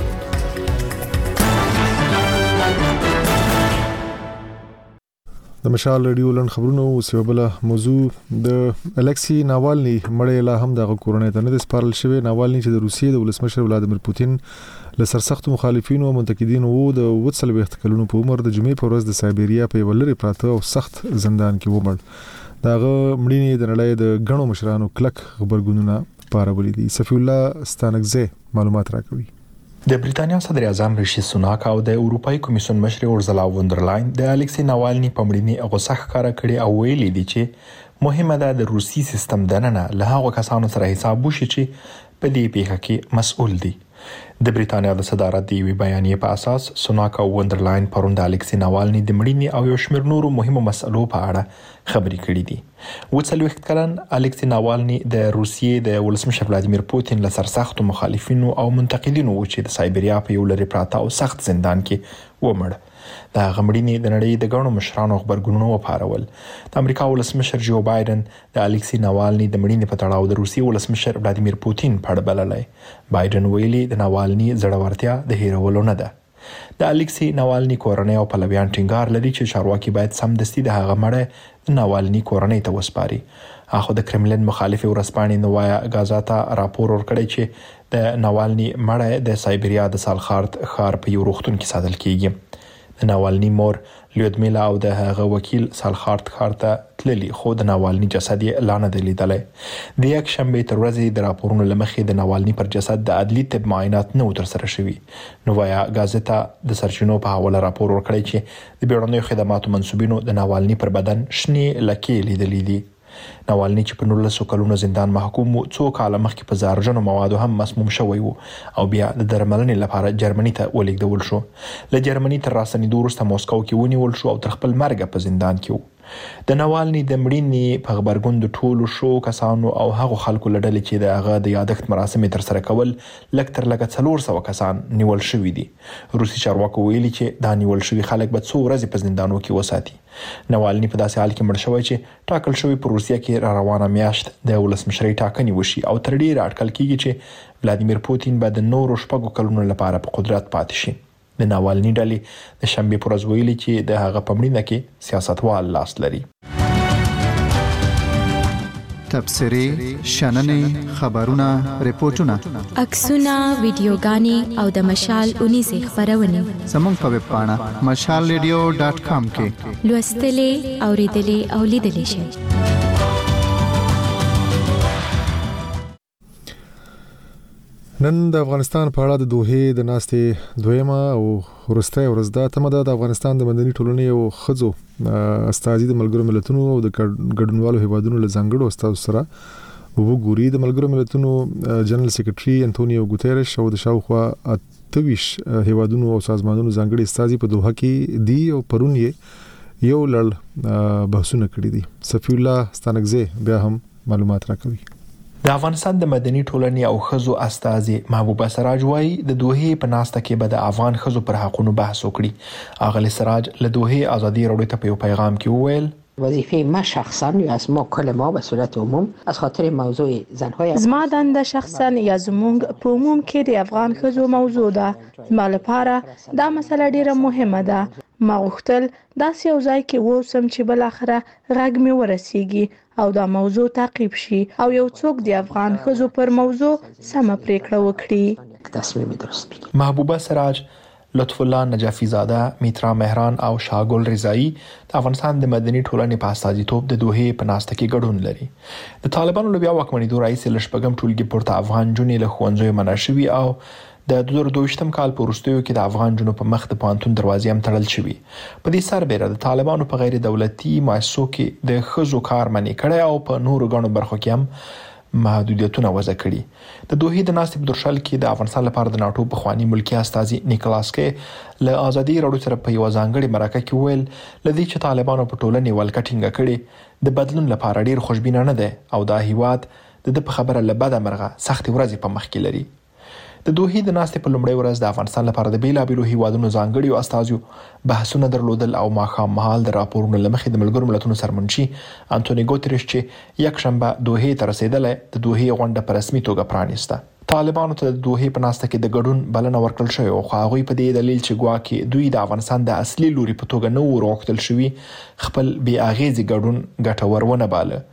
د مشال رادیو لن خبرونو او سیوبله موضوع د الکسی ناوالنی مړی لا هم د کورنۍ ته نه د سپارل شوی ناوالنی چې د روسیې د ولسمشر ولادمیر پوتین له سرسختو مخالفینو او منتقدینو وو، د اووه څلوېښت کلونو په عمر د جمعې پر ورځ د سایبیریا په یوه لرې پراته او سخت زندان کې ومړ. د هغه مړینې د نړۍ د ګڼو مشرانو کلک غبرګونونه پارولي دي. صفي الله ستانکزی معلومات راکوي. د بریتانیا صدراعظم ریشي سوناک او د اروپايي کمیسیون مشرې اورزلا ووندرلاین د الکسي ناوالني په مړینې غوسه ښکاره کړې او ویلي دي چې مهمه ده د روسي سیستم دننه له هغو کسانو سره حساب وشي چې په دې پېښه کې مسؤل دي. د بریتانیا د صدارت د یوې بیانیې په اساس، سوناک او وندرلاین پرون د الکسي ناوالني د مړینې او یو شمېر نورو مهمو مسئلو په اړه خبرې کړې دي. اووه څلوېښت کلن الکسي ناوالني د روسیې د ولسمشر ولادیمیر پوتین له سرسختو مخالفینو او منتقدینو و چې د سایبریا په یو لرې پراته او سخت زندان کې ومړ. د هغه مړینې د نړۍ د ګڼو مشرانو غبرګونونه وپارول. د امریکا ولسمشر جو بایډن د الکسي نوالني د مړینې په تړاو د روسیې ولسمشر ولادیمیر پوتین پړ بللی. بایډن ویلي، د نوالني زړورتیا د هېرولو نه ده. د الکسي نوالني کورنۍ او پلویان ټینګار لري چې چارواکي باید سمدستي د هغه مړی د نوالني کورنۍ ته وسپاري. اخو د کرملین مخالفې ورځپاڼې نوایا ګازاتا راپور ورکړی چې د ناوالني مړی د سایبریا د سالخارت ښار په یو روغتون کې ساتل کیږي. د ناوالني مور لیودمیلا او د هغه وکیل سالخارت ښار ته تللي، خو د ناوالني جسد یې لا نه دی لیدلی. د یکشنبې تر ورځې د راپورونو له مخې د ناوالني پر جسد د عدلي طب معاینات نه وو ترسره شوي. نووایا ګازتا د سرچینو په حواله راپور ورکړی چې د بیړنیو خدماتو منسوبینو د ناوالني پر بدن شنې لکې لیدلې دي. نوالني چې په نولسو کلونو زندان محکوم و، څو کاله مخکې په زهرجنو موادو هم مسموم شوی و او بیا د درملنې لپاره جرمني ته ولېږدول شو. له جرمني تر راستنېدو وروسته موسکو کې ونیول شو او تر خپل مرګه په زندان کې و. د نوالني د مړینې په غبرګون د ټولو ښو کسانو او هغو خلکو له ډلې چې د هغه د یادښت مراسم یې ترسره کول، لږ تر لږه څلور سوه کسان نیول شوي دي. روسي چارواکو ویلي چې دا نیول شوي خلک به څو ورځې په زندانو کې وساتي. نوالني په داسې حال کې مړ شوی چې ټاکل شوی په روسیه کې را روانه میاشت د ولسمشرۍ ټاکنې وشي او تر ډیره اټکل کیږي چې ولادیمیر پوتین به د نورو شپږو کلونو لپاره په قدرت پاتې شي د نوالني ډلې د شنبې پر ورځ ویلي چې د هغه په مړینه کې سیاستوال لاس لري. تبصرې، شننې، خبرونه، رپوټونه. عکسونه، ویډیوګانې او د مشال اونیزې خپرونې. زموږ په ویب پاڼه مشال ریډیو ډاټ کام کې. لوستلې، اوریدلې او لیدلې شئ. نن د افغانستان په اړه د دوه د ناستې دویمه او ورسته ورځ ده تمه ده د افغانستان د مدني ټولنې او خځو استاذي د ملګرو ملتونو او د ګډونوالو هیوادونو له ځنګړو استاد سره وګوري د ملګرو ملتونو جنرال سیکریټري انټونیو ګوتيرش او د شاوخوا اته ویشت هېوادونو او سازمانونو ځانګړي استازي په دوحه کې دي او پرون یې یو لړ بحثونه کړي دي صفی الله ستانکزی بیا هم معلومات راکوي د افغانستان د مدني ټولنې او خزو استاذې محبوبه سراج وایي د دوه په ناسته کې به د افغان خزو پر حقونو بحث وکړي اغلی سراج له دوه ازادي راډیو ته په یو پیغام کې وویل وظیفه مه شخصا یا از ما کل ما به صورت عموم از خاطر موضوع زن های افغان زما دنده شخصا یا زمونږ په عموم کې د افغان ښځو موضوع ده زما لپاره دا مسله ډیره مهمه ده ما غوښتل داسې یو ځای کې واوسم چې بالاخره غږ مې ورسیږي او دا موضوع تعقیب شي او یو څوک د افغان ښځو پر موضوع سمه پریکړه وکړي. محبوبه سراج لطف الله نجفي زاده، میترا مهران او شاه ګل رضايي د افغانستان د مدني ټولنې په استازیتوب د دوحې په ناسته کې ګډون لري. د طالبانو له بیا واکمنېدو راهیسې له شپږم ټولګي پورته افغان نجونې له ښوونځیو منع شوي او د دوه زره دوویشتم کال په وروستیو کې د افغان نجونو په مخ د پوهنتون دروازې هم تړل شوي. په دې سربېره د طالبانو په غیردولتي موسسو کې د ښځو کار منع کړی او په نورو ګڼو برخو کې هم محدودیتونه وضع کړي. د دوحې د ناستې په درشل کې د افغانستان لپاره د ناټو پخواني ملکي استازي نیکلاس کي له ازادي راډیو سره په یوه ځانګړې مرکه کې وویل، له دې چې طالبانو په ټولنې ولکه ټینګه کړې، د بدلون لپاره ډېر خوشبینه نه دی او دا هېواد د ده په خبره له بده مرغه سختې ورځې په مخ کې لري. د دوحې د ناستې په لومړۍ ورځ د افغانستان لپاره د بیلابیلو هیوادونو ځانګړیو استازیو بحثونه درلودل او ماښام مهال د راپورونو لمخې د ملګرو ملتونو سرمنشي انټونی ګوتریش چې یک شنبه دوحې ته رسیدلی د دوحې غونډه په رسمي توګه پرانیسته طالبانو ته د دوحې په ناسته کې د ګډون بلنه ورکړل شوې او خو هغوی په دې دلیل چې ګواکې دوی د افغانستان د اصلي لوري په توګه نه وو ورغوښتل شوي خپل بې اغیزې ګډون ګټور ونه باله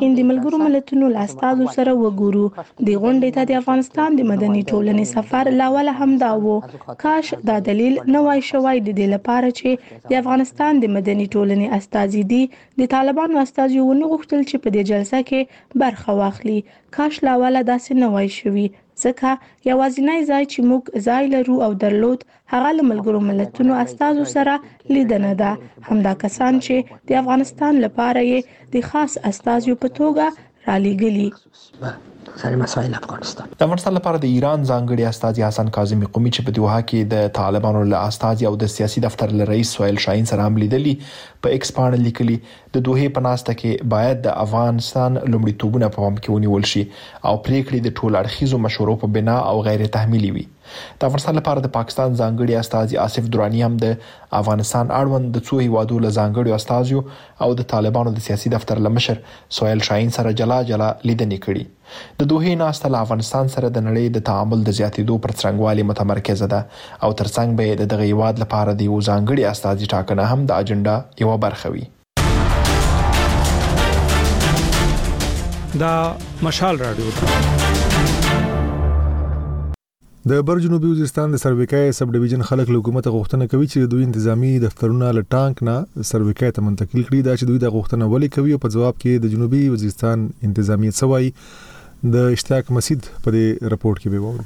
هند د ملګرو ملتونو له استازو سره وګورو. دې غونډې ته د افغانستان د مدني ټولنې سفر له اوله همدا و. کاش دا دلیل نه وای شوای د دې لپاره چې د افغانستان د مدني ټولنې استازي دي، د طالبانو استازیو ونه غوښتل چې په دې جلسه کې برخه واخلي. کاش له اوله داسې نه وای شوي، ځکه یوازینی ځای چې موږ ځای لرو او درلود، هغه له ملګرو ملتونو استازو سره لیدنه ده، همدا کسان چې د افغانستان لپاره یې د خاص استازیو په توګه رالیږلي. د افغانستان لپاره د ایران ځانګړي استازي حسن کاظمي قمي چې په دوحه کې د طالبانو له استازي او د سیاسي دفتر له رئیس سهیل شاهین سره هم لیدلي، په ایکس پاڼه لیکلي، د دوحې په ناسته کې باید د افغانستان لومړیتوبونه په پام کې ونیول شي او پرېکړې د ټول اړخیزو مشورو په بنا او غیرتحمیلي وي. د افغانستان لپاره د پاکستان ځانګړي استازي آصف دراني هم د افغانستان اړوند د څو هیوادو له ځانګړیو استازیو او د طالبانو د سیاسي دفتر له مشر سهیل شاهین سره جلا جلا لیدنې کړي. د دوحې ناسته له افغانستان سره د نړۍ د تعامل د زیاتېدو پر څرنګوالي متمرکزه ده او ترڅنګ به یې د دغه هیواد لپاره د یو ځانګړي استازي ټاکنه هم د اجنډا یوه برخه وي. دا مشال رادیو د بر جنوبي وزیرستان د سرویکای سب ډیویژن خلک له حکومت غوښتنه کوي چې دوی انتظامی دفترونه له ټانک نه سرویکای ته منتقل کړي دا چې دوی د غوښتنه ولې کوي او په جواب کې د جنوبي وزیرستان انتظامی څوای د اشتیاق مسید په رپورت کې به وورو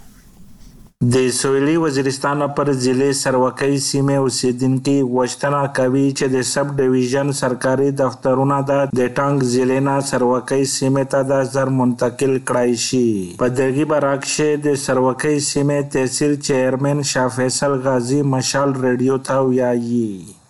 د سویلي وزیرستان پر ضلعې سروکۍ سیمې اوسېدنکي غوښتنه کوي چې د سب ډویژن سرکاري دفترونه د د ټانک ضلعې نه سروکۍ سیمې ته د زر منتقل کړای شي. په دغي باره کښې د سروکۍ سیمې تحصیل چیئرمین شاه فیصل غازي مشال ریډیو ته ویايي.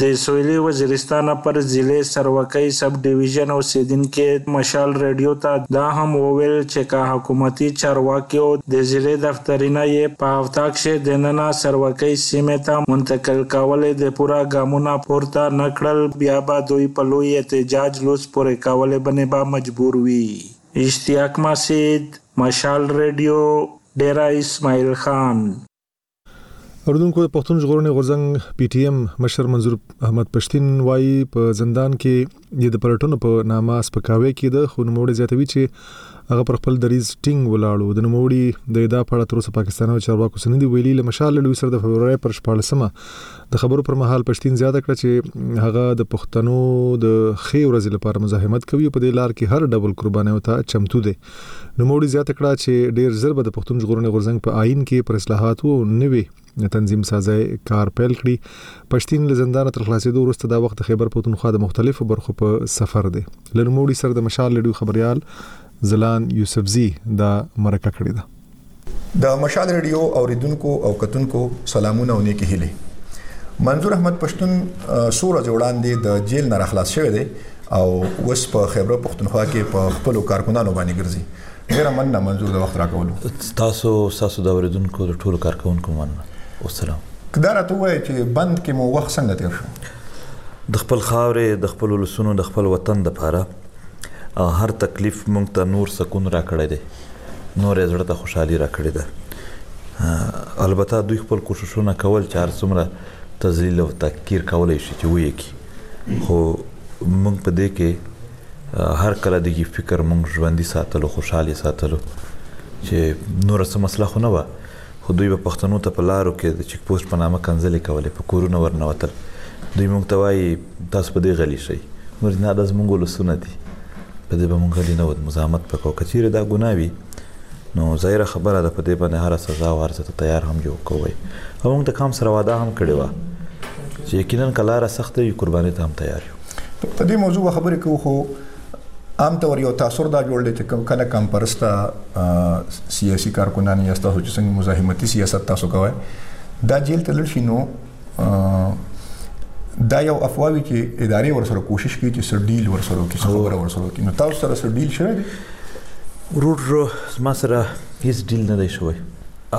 د سویلي وزیرستانه پر ضلع سروکۍ سب ډویژن اوسېدنکې مشال رېډیو ته دا هم وویل چې که حکومتي چارواکیو د ضلع دفترینه یې په هفته کښې دننه سروکۍ سیمې ته منتقل کولې د پوره ګامونه پورته نه کړل بیا به دوی په لوی احتجاج لوڅ پورې کولې بنې به مجبور وي. اشتیاق مسید، مشال رېډیو، ډېره اسماعیل خان. اوریدونکو د پښتون ژغورنې غورځنګ پی ټی ایم مشر منظور احمد پښتین وایي په زندان کې د پلټنو په نامه سپکاوی کېده خو نوموړی زیاتوي چې هغه پر خپل دریز ټینګ ولاړو د نوموړي د ادا په اړه تر اوسه پاکستاني چارواکو سند دی ویلي له مشال لوی سره د فبرवरी پر 14مه د خبرو پر مهال پښتین زیاته کړه چې هغه د پښتنو د خې ورځې لپاره مزاحمت کوي په دې لار کې هر ډول قربانیو ته چمتو دی نوموړي زیاته کړه چې ډېر زر به د پښتون ژغورنې غورځنګ په آئین کې پر اصلاحاتو او نوې تنظیم سازی کار پیل کړي پښتین له زندان تر خلاصېدو وروسته دا وخت د خیبر پښتونخوا د مختلفو برخو په سفر دی لنموړي سره د مشال لډیو خبريال زلان یوسفزي دا مرکه کړې ده د مشال رادیو اوریدونکو او کتونکو سلامونه او نیکی هیله منظور احمد پښتون سوره جوړاندې د جیل نه راخلاص شوی دی او وس په خیبر پښتونخوا کې په خپل کارکونانو باندې ګرځي ډیر مننه منظور د وخت راکولو تاسو تاسو د اوریدونکو د ټولو کارکونکو مننه او سلام کدا راته وای چې بند کې مو وخت څنګه تیر شو د خپل خاورې د خپل لسونو د خپل وطن د پاره او هر تکلیف مونږ ته نور سکون راکړی دی نور یې زړه ته خوشحالي راکړې ده البته دوی خپل کوششونه کول چې هر څومره تذلیل او تکیر کولای شي چې ویې کی خو موږ په دې کې هر کله دغه فکر موږ ژوندۍ ساتلو خوشاله ساتلو چې نور څه مسله خو نه و خو دوی به پښتنو ته په لارو کې د چیک پوسټ په نامه کنځلې کولې، په کورونه ورننوتل. دوی موږ ته وايي، تاسو په دې غلي شئ. موږ ورته نه، دا زموږ ولسونه دي، په دې به موږ غلي نه وو، مزاحمت به کوو. که چېرې دا ګناه وي، نو ظاهره خبره ده، په دې باندې هره سزا او هر څه ته تیار هم یو. که وایي، او موږ د کام سره وعده هم کړې وه، چې یقیناً که لاره سخته وي، قربانۍ ته هم تیار یو. په دې موضوع به خبرې کوو، خو. عام طور یو تاثر دا جوړ دی چې کوم کله کم پرسته سیاسي کارکنان یا تاسو چې څنګه مزاحمتي سیاست تاسو کوی دا جیل ته لړ شي نو دا یو افواوی چې ادارې ورسره کوشش کوي چې سر ډیل ورسره کوي خبره ورسره کوي نو تاسو سره سر ډیل شوی دی ورور ما سره هیڅ ډیل نه دی شوی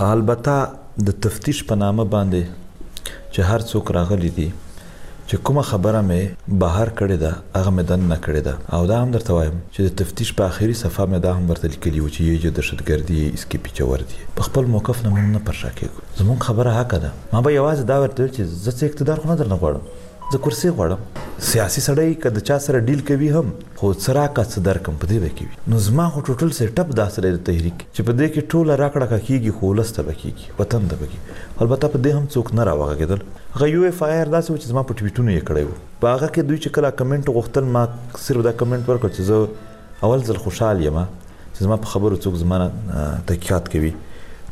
البته د تفتیش په نامه باندې چې هر څوک راغلي دي چې کومه خبره مې بهر کړې ده هغه مې دننه کړې ده او دا هم درته وایم چې د تفتیش په اخري صفحه مې دا هم درته لیکلي وو چې یې جو دهشت ګردي یې اس کې پیچور دي په خپل موقف نه مونږ نه پر شا کیږو زمونږ خبره حق ده ما به یوازې دا ورته ویل چې زه څه اقتدار خو نه درنه غواړم زه کرسي غواړم سیاسي سړی که د چا سره ډیل کوي هم خو څه راکه څه درکم په دې به کې وي نو زما خو ټوټل سیټ اپ داسې دی د تحریک چې په دې کې ټوله راکړه که کیږي خو ولس ته به کیږي وطن ته به کیږي خو البته په دې هم څوک نه را وغږیدل هغه یو ایف آی آر داسې و چې زما په ټویټونو یې کړی و په هغه کې دوی چې کله کمنټ غوښتل ما صرف دا کمنټ ورکړ چې زه اول ځل خوشحال یم چې زما په خبرو څوک زما تحقیقات کوي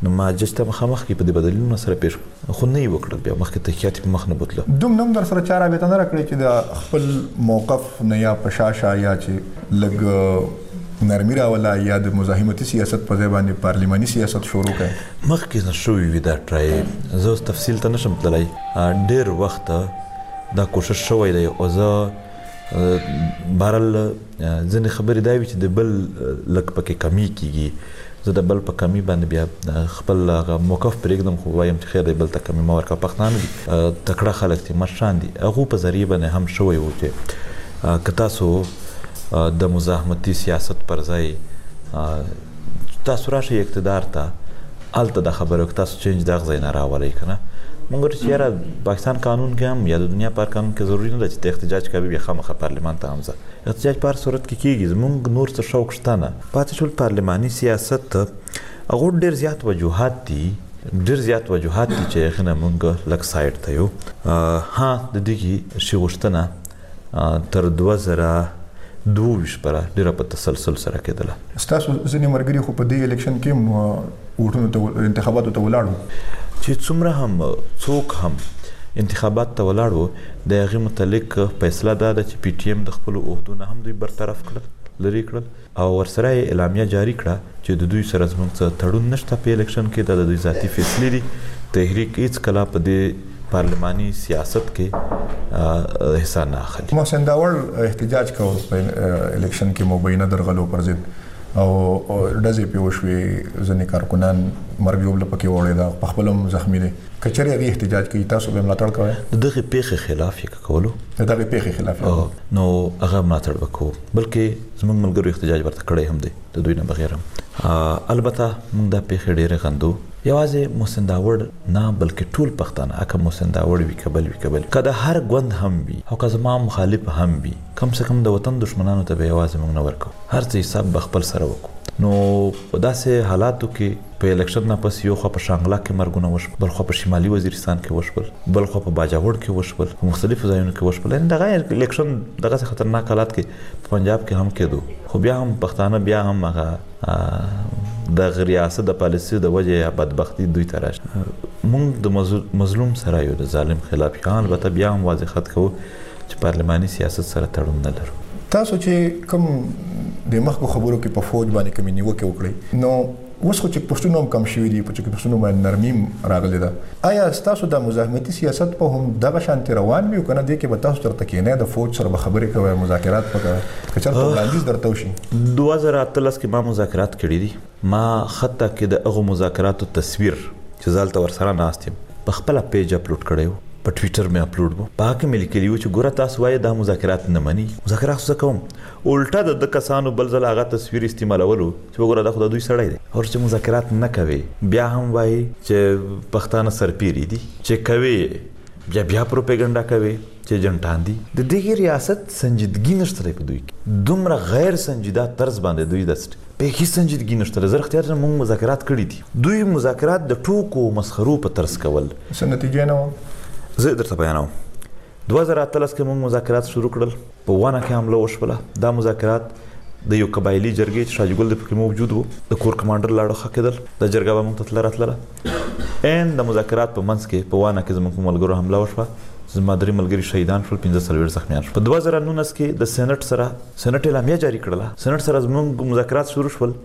نو ما جج ته مخامخ کې په دې بدلونو سره پیښ خو نه یې وکړل بیا مخکې تحقیقات په مخ نه بوتله دوم نوم در سره چا رابطه نه راکړې چې د خپل موقف نه یا په شاشه یا چې لګ نرمي راولا یا د مزاحمتي سیاست په ځای باندې پارلیماني سیاست شروع کړي مخکې نه شوې وي دا ټرای زه اوس تفصیل ته نشم تللی ډېر وخت دا کوشش شوی دی او زه بهرحال ځنې خبرې دا وي چې د بل لږ پکې کمی کیږي زه د بل په کمی باندې بیا خپل هغه موقف پرېږدم خو وایم چې خیر دی بل ته کمی مه ورکوه پښتانه دي تکړه خلک دي مشران دي هغو په ذریعه باندې هم شوی و چې که تاسو د مزاحمتي سیاست پر ځای تاسو راشئ اقتدار ته الته د خبرو کې تاسو چینج د غزې نه راولئ کنه مونږ چې یاره پاکستان قانون کې هم یا د دنیا پر قانون کې ضروری نه ده چې ته احتجاج کوي بیا خامخا پارلمان ته هم ځه احتجاج پر صورت کې کیږي زمونږ نور څه شوق شته نه پاتې شول پارلماني سیاست ته هغه ډیر زیات وجوهات دي ډیر زیات وجوهات دي چې غنه مونږ لک سایډ ته یو ها د دې کې شي غشتنه تر دوه زره دوه ویشت پره ډیره په تسلسل سره کېدله. ستاسو ځینې ملګري خو په دې الیکشن کې هم ووټونو ته انتخاباتو ته ولاړ وو. چې څومره هم څوک هم انتخاباتو ته ولاړ وو د هغې متعلق فیصله دا ده چې پي ټي ایم د خپلو عهدو نه هم دوی برطرف کړل، لرې کړل. او ورسره یې اعلامیه جاري کړه چې د دوی سره زموږ څه تړون نشته په الیکشن کې دا د دوی ذاتي فیصلې دي تحریک هیڅ کله په دې پارلماني سیاست کې حصہ نه اخلي محسن داوړ احتجاج کاوه په الیکشن کې مبینه درغلو پر ضد او ډزې په وشوي ځنې کارکنان مرګ ژوبله پکې وړې ده په خپل هم زخمی دي کچره غي احتجاج کوي تاسو به ملاتړ کوئ دغه پیښه خلاف یې کولو د دغه پیښې خلاف نو هغه ملاتړ وکړو بلکې زموږ ملګرو احتجاج ورته کړی هم دی د دوی نه بغیر هم البته موږ د پیښې ډېر غندو یوازې محسن داوړ نه بلکې ټول پښتانه اکه محسن داوړ وی کبل وی کبل که د هر ګوند هم وی او که زما مخالف هم وی کم څه کم د وطن دشمنانو ته به یوازې موږ نه ورکو هر څه حساب به خپل سره وکړو نو په داسې حالاتو کې په الکشن نه پس يو خوا په شانګله کې مرګونه وشول، بل خوا په شمالي وزيرستان کې وشول، بل خوا په باجوړ کې وشول، په مختلفو ځايونو کې وشول، يعني دغه الکشن دغسې خطرناک حالات کې په پنجاب کې هم کېدو، خو بيا هم پښتانه بيا هم هغه د غرياست د پاليسيو د وجې يا بدبختي دوی ته راشي. مونږ د مظلوم سره يو، د ظالم خلاف يو، البته بيا هم واضح خط کوو چې پارلماني سیاست سره تړون نه لرو. تاسو چې کوم د مخکو خبرو کې په فوج باندې کومې نیوکې وکړې نو اوس خو چک پوسټونه هم کم شوي دي په چک پوسټونو باندې نرمي راغلې ده آیا ستاسو د مزاحمتي سیاست په هم دغه شانتي روان وي کنه دې کې به تاسو تر تکینه د فوج سره به خبرې کوي مذاکرات وکړي که چېرته وړاندیز درته وشي 2013 کې ما مذاکرات کړي دي ما خطا که د هغو مذاکراتو تصویر چې زه هلته ورسره ناست یم په خپله پیج اپلوډ کړی و، په ټویټر مې اپلوډ و، په هغه کې مې لیکلي و چې ګوره تاسو وایئ دا مذاکرات نه مني، مذاکرات خو زه کوم، الټه د ده کسانو بل ځل هغه تصویر استعمالولو چې وګوره دا خو د دوی سړی دی. او چې مذاکرات نه کوې بیا هم وایې چې پښتانه سرپیري دي، چې کوې یې بیا بیا پروپیګنډا کوې. چې اجنټان دي. د دغه ریاست سنجیدګي نشته دی په دوی کې. دومره غیر سنجیده طرز باندې دوی داسې ټي پې هیڅ سنجیدګي نشته دی. زه رښتیا ټر موږ مذاکرات کړي دي. دوی مذاکرات د ټوکو او مسخرو په طرز کول. څه نتیجه نه وه؟ زه یې درته بیانوم. دوه زره اتلس کې موږ مذاکرات شروع کړل. په ونه کې حمله وشوله. دا مذاکرات د یو قبایلي جرګې چې شاجګل دې په کې موجود و، د کور کمانډر لاړو ښه کېدل. دا جرګه به موږ ته تله راتلله. ان د مذاکرات په منځ کې په وانه کې زموږ ملګرو حمله وشوه زما درې ملګري شهیدان شول 15 سلویر زخمیان شول په 2019 کې د سېنات سره سېنات اعلامیه جاری کړله سېنات سره زموږ مذاکرات شروع شول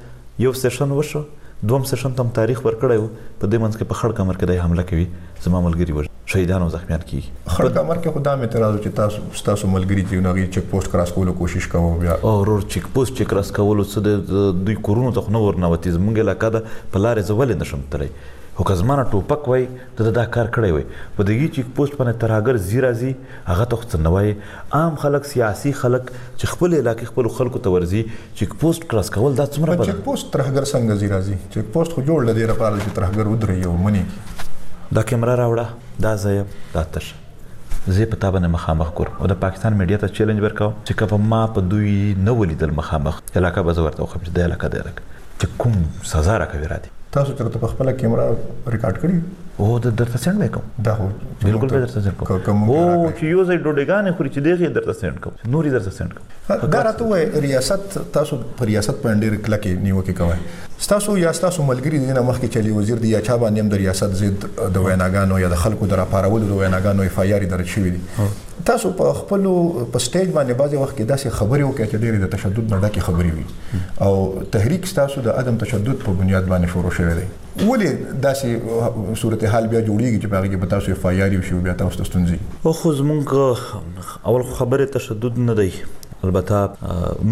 یو سیشن وشو دوم سیشن تم تاریخ ورکړی وو په دې منځ کې په خړ کمر کې د حمله کوي زما ملګري وژل شهیدان او زخمیان کیږي. خړ کمر کې خو دا هم اعتراض و چې تاسو ستاسو ملګري چې هغوی چیک پوسټ کراس کولو کوشش کاوه او بیا. ورور چیک پوسټ چې کراس کولو څه دی دوی کورونو ته خو نه ورننوتي زموږ علاقه ده په لارې زه ولې نشم تلای خو که زما نه ټوپک وای ده دا کار کړی وای په دګی چیک پوسټ باندې ترهګر ځي راځي هغه ته خو څه نه وایې عام خلک سیاسی خلک چی خپل علاقی خپلو خلکو ته ورځی چیک پوسټ کراس کول دا څومره بد. چیک پوسټ ترهګر څنګه ځی راځی چیک پوسټ خو جوړ ددی لپاره چی ترهګر ودریی او منی کی. دا کیمره راوړه دا ځایه دا ته شه زه په تا باندی مخامخ ګورم او د پاکستان میډیا ته چیلنج ورکوم چی که په ما په دوی نه ولیدل مخامخ علاقه به زه ورته وښیم چی دا علاقه دا علاقه. چې کوم سزا راکوي را دي تاسو چرته په خپل کیمرا ریکارډ کړی او د درته سند مې کوم دا خو بالکل به درته سند کوم او چې یو ځای ډوډګانې خوري چې دغه درته سند کوم نوري درته سند کوم دا راته وای ریاست تاسو پر ریاست باندې ډیر کلکه نیوکه کوي تاسو یا تاسو ملګری دینه مخکې چلی وزیر دی یا چا باندې هم د ریاست ضد د ویناګانو یا د خلکو د راپارولو د ویناګانو اف آی آر درج شوی دی تاسو په خپل په سټیج باندې بعضی وخت کې داسې خبرې وکړي چې ډېرې د تشدد نه ډکې خبرې وي او تحریک تاسو د عدم تشدد په بنیاد باندې شروع شوی دی ولې داسې صورتحال بیا جوړیږي چې په هغه کې په تاسو اف آی آر یو شي بیا تاسو ته ستونزې او خو زمونږ اول خبره تشدد نه دی البته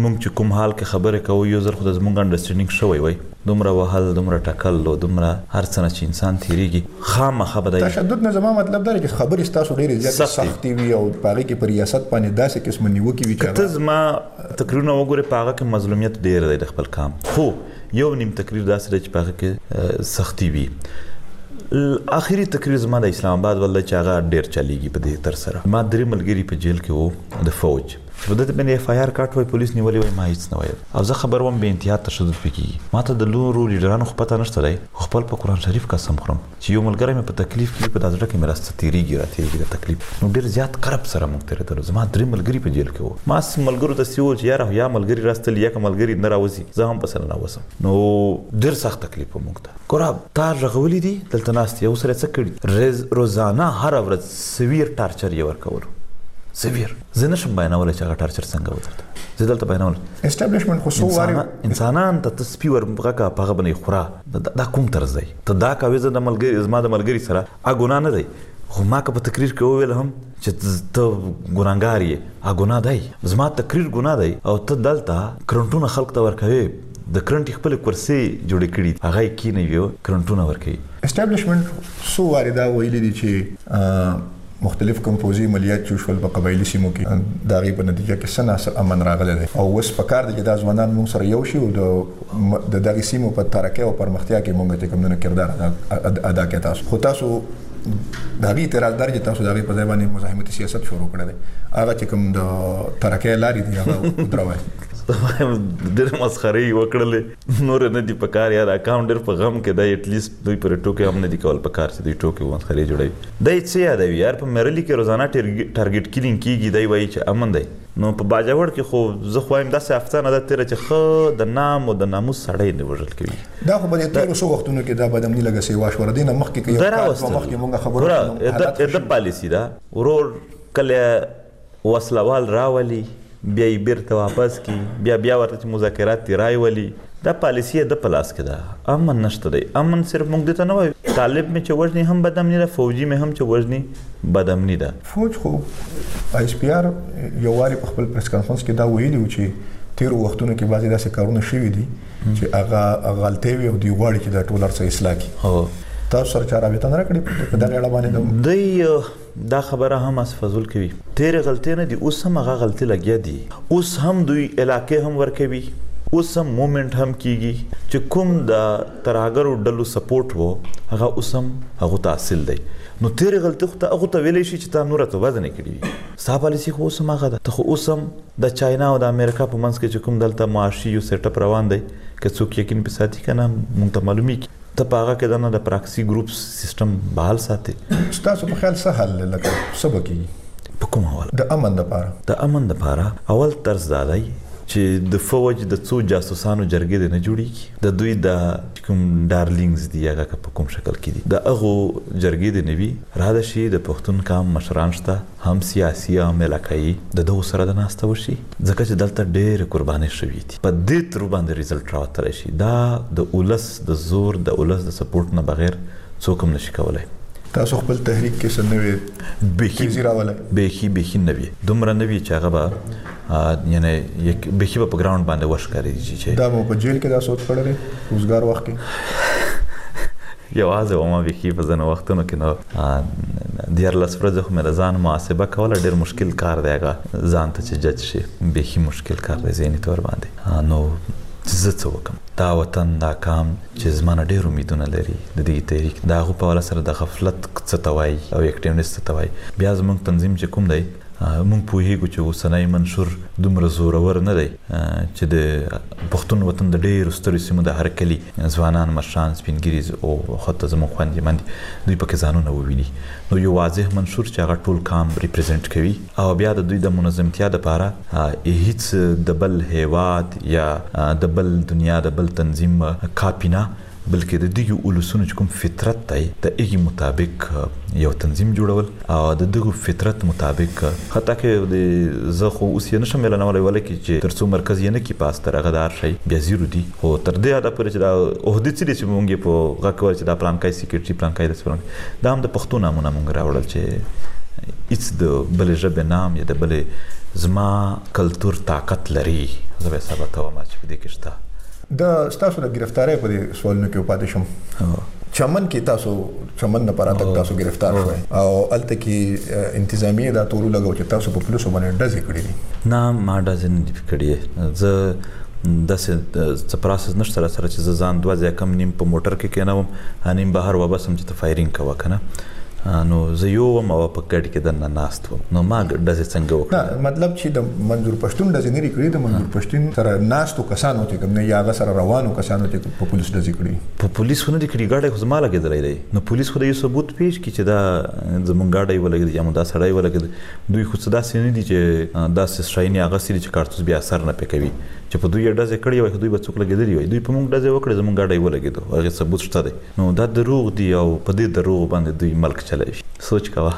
مونږ چې کوم حال کې خبرې کوو یو ځل خو د زمونږ انډرسټینډینګ شوی وای دومره وهل، دومره ټکل او دومره هر څه نه چې انسان تېرېږي، خامخا به دا. تشدد نه زما مطلب دا دی چې خبرې ستاسو ډېرې زیاتې سختې وي او په هغې کې په ریاست باندې داسې قسمه نیوکې وي چې هغه. که ته زما تقریرونه وګورې، په هغه کې مظلومیت ډېر دی د خپل قام، خو یو نیم تقریر داسې دی چې په هغه کې سختي وي. اخري تقریر زما د اسلام اباد ول دی چې هغه ډېر چلېږي په دې تر سره. زما درې ملګري په جېل کې وو د فوج. په دته باندې اف آی آر کاټ وای پولیس نیولې وای ما هیڅ نه ویل او زه خبر وم به انتها تشدد پکې ماته د لورو لیډرانو خو پته نشته دی خو خپل په قران شریف قسم خورم چې یو ملګری مې په تکلیف کې په دازړه کې مې راسته تیریږي را تیریږي د تکلیف نو ډیر زیات قرب سره موږ تیرېدل زما درې ملګری په جیل کې وو ما سم ملګرو ته سیو چې یاره یا ملګری راستل یا ملګری نه راوځي زه هم پسل نه وسم نو ډیر سخت تکلیف موږ قراب تار رغولي دي دلته ناست يو سره څه کړي رز روزانه هره ورځ سوير ټارچر يې ورکولو سوير زه نشم بیانولی چې هغه ټارچر څنګه و دلته زه دلته بیانول اسټابلیشمنت خو سو واري انسانان ته تسپی ور غکا په هغه باندې خورا دا کوم طرز دی ته دا کوي زه د ملګری زما د ملګری سره ا ګنا نه دی خو ما که په تقریر کې وویل هم چې ته ګناګار یې ا ګنا دی زما تقریر ګنا دی او ته دلته کرنټونه خلق ته ورکوي د کرنټ خپل کورسې جوړې کړي دي هغه کینوي او کرنټونه ورکوي اسټابلیشمنټ څو وارې دا ویلي دي چې مختلف کوم پوځي عملیات چې وشول په قبایلي سیمو کې دا غي په نتیجه کې سنا سر امن راغلی دی او وس په کار دي چې دا ځوانان موږ سره یو شي او د دغه سیمو په ترقه او پرمختیا کې موږ چې کومونه کردار ادا کړي تاسو خو تاسو دا غي اعتراض دار چې تاسو دا غي په ځای باندې مزاحمتي سیاست شروع کړی دی هغه چې کوم د ترقه لاري دی هغه دروي ډېر مسخره یې وکړلې نور نه دی په کار یار اکاونټ ډېر په غم کې دی اټ لیست دوی پر ټوکې هم نه دی کول په کار چې دوی ټوکې مسخره جوړوي دا یې څه یادوي یار په میرلی کې روزانه ټارګټ کیلینګ کیږي دی وایي چې امن دی نو په باجوړ کې خو زه خو وایم داسې هفته نه ده تیره چې خو د نام او د ناموس سړی نه وژل کوي دا خو به د تیرو سو وختونو کې دا بدمنی لګه سی واش ور دینه مخکې کې یو کار مخکې مونږه خبره ده د پالیسی دا ورور کله وسله وال راولي بیا یې بیرته واپس کی بیا بیا ورته چې مذاکرات دي رای ولي دا پالیسی یې د په لاس کې ده امن نشته دی امن صرف موږ دې ته نه وایو طالب مې چې وژني هم بد امني ده فوجي مې هم چې وژني بد امني ده فوج خو ایس پی آر یو واري په خپل پریس کانفرنس کې دا ویلي و چې تیرو وختونو کې بعضی داسې کارونه شوي دي چې هغه غلطي وي او دی غواړي چې دا ټول ارڅه اصلاح کړي تاسو سره چا رابطه نه کړې په دغه اړه باندې دی دا خبره هم هسې فضول کوي. تېرې غلطې نه دي اوس هم هغه غلطې لګيا دي اوس هم دوی علاقې هم ورکوي اوس هم مومنټ هم کيږي چې کوم د ترهګرو ډلو سپورټ وو هغه اوس هم هغو ته حاصل دی نو تېرې غلطې خو ته هغو ته ويلای شي چې تا نوره توبه ځنې کړي وي ستا پاليسي خو اوس هم هغه ده ته خو اوس هم د چاينا او د امريکا په منځ کې چې کوم دلته معاشي يو سيټ اپ روان دی که څوک يقين پرې ساتي که نه مونږ ته معلوميږي ته په هغه کې دنه د پراکسي ګروپس سیستم بحال ساتي ستاسو په خیال څه حل لکه څه بکی په کوم حواله د امن د پاره د امن د پاره اول طرز دا دی چې د فوج د څو جاسوسانو جرګې نه جوړیږي د دوی د کوم ډارلینګز دی هغه په کوم شکل کې دي د هغه جرګې نه وی را ده شي د پښتون قام مشران شته هم سیاسي او هم علاقه یي د دغو سره د ناسته وشي ځکه چې دلته ډېرې قربانۍ شوي دي په دې تر باندې ریزلټ راوتلی شي دا د اولس د زور د اولس د سپورټ نه بغیر څوک هم نشي کولای. تاسو خپل تحریک کې څه نوې تیزي راولی؟ بیخي بیخي نوې دومره نوې چې هغه به یعنی یک بیخي به په ګراوند باندې وښکاري چې دا مو په جیل کې دا سوچ کړی دی روزګار وخت کې یوازې ومه بیخي په ځینو وختونو کې نو دیارلس ورځې خو مې د ځان محاسبه کوله ډېر مشکل کار دی هغه ځان ته چې جج شي بیخي مشکل کار دی ذهني تور باندې نو چې زه څه وکم دا وطن دا کام چې زما نه ډېر امیدونه لري د دې تحریک دا غو په ولا سره د غفلت څه توای او اکټیونیست توای بیا زموږ تنظیم چې کوم دی موږ پوهیږو چې اوسنی منشور دومره زورور نه دی چې د پښتون وطن د ډیرو سترو سیمو د هر کلي ځوانان مشران سپین ګیري او حتی زموږ خوندې مندې دوی پکې ځانونه وویني نو یو واضح منشور چې هغه ټول قام ریپریزنټ کوي او بیا د دوی د منظمتیا لپاره هیڅ د بل هیواد یا د بل دنیا د بل تنظیم کاپی نه بلکې د دغو اولسونو چې کوم فطرت دی د هغې مطابق یو تنظیم جوړول او د دغه فطرت مطابق حتی که د زه خو اوس یې نشم اعلانولی ولکه چې تر څو مرکز یې نه کی پاس تر هغه د هر شی بیا زیرو دي خو تر دې حده پورې چې دا عهدې څه دي چې مونږ یې په غږ کول چې دا پلانکای سیکرټري پلانکای داسې پلانکای دا هم د پښتو نامونه مونږ راوړل چې هیڅ د بلې ژبې نام یا د بلې زما کلتور طاقت لري زه به یې ثابتوم چې په دې کې شته د ستاسو د ګرفتارۍ په دې سوالونو کې پاتې شم چمن کې تاسو چمن نه پراتک تاسو گرفتار شوي او الته کې انتظامیه دا تورو لګو چې تاسو په پولیسو باندې ډزې کړې دي نه ما ډزې نه دي کړې زه داسې څه پروسس نشته را سره چې زه ځان دوه ځای کم نیم په موټر کې کېنوم نیم بهر وبسم چې ته فایرینګ کوه کنه نو زه یو وم او په ګډ کې دنه ناست نو ما ډزې څنګه وکړې؟ نه مطلب چې د منظور پښتون ډزې نه دي کړې، د منظور پښتون سره ناستو کسانو چې کوم دی یا هغه سره روانو کسانو چې په پولیس ډزې کړې. په پولیس خو نه دي کړې، ګاډی خو زما لګېدلی دی، نو پولیس خو د یو ثبوت پېش کړي چې دا زموږ ګاډی ولګېد یا مو دا سړی ولګېد، دوی خو څه داسې نه دي چې داسې شیان یې اخیستي دي چې کارتوس بیا اثر نه پرې کوي، چې په دوی یې ډزې کړې وای خو دوی به څوک لګېدلي وای، دوی په موږ ډزې وکړې زموږ ګاډی ولګېد، هغې ثبوت شته دی، نو دا دروغ دي او په دې دروغو باندې دوی ملک چلوي، سوچ کوه.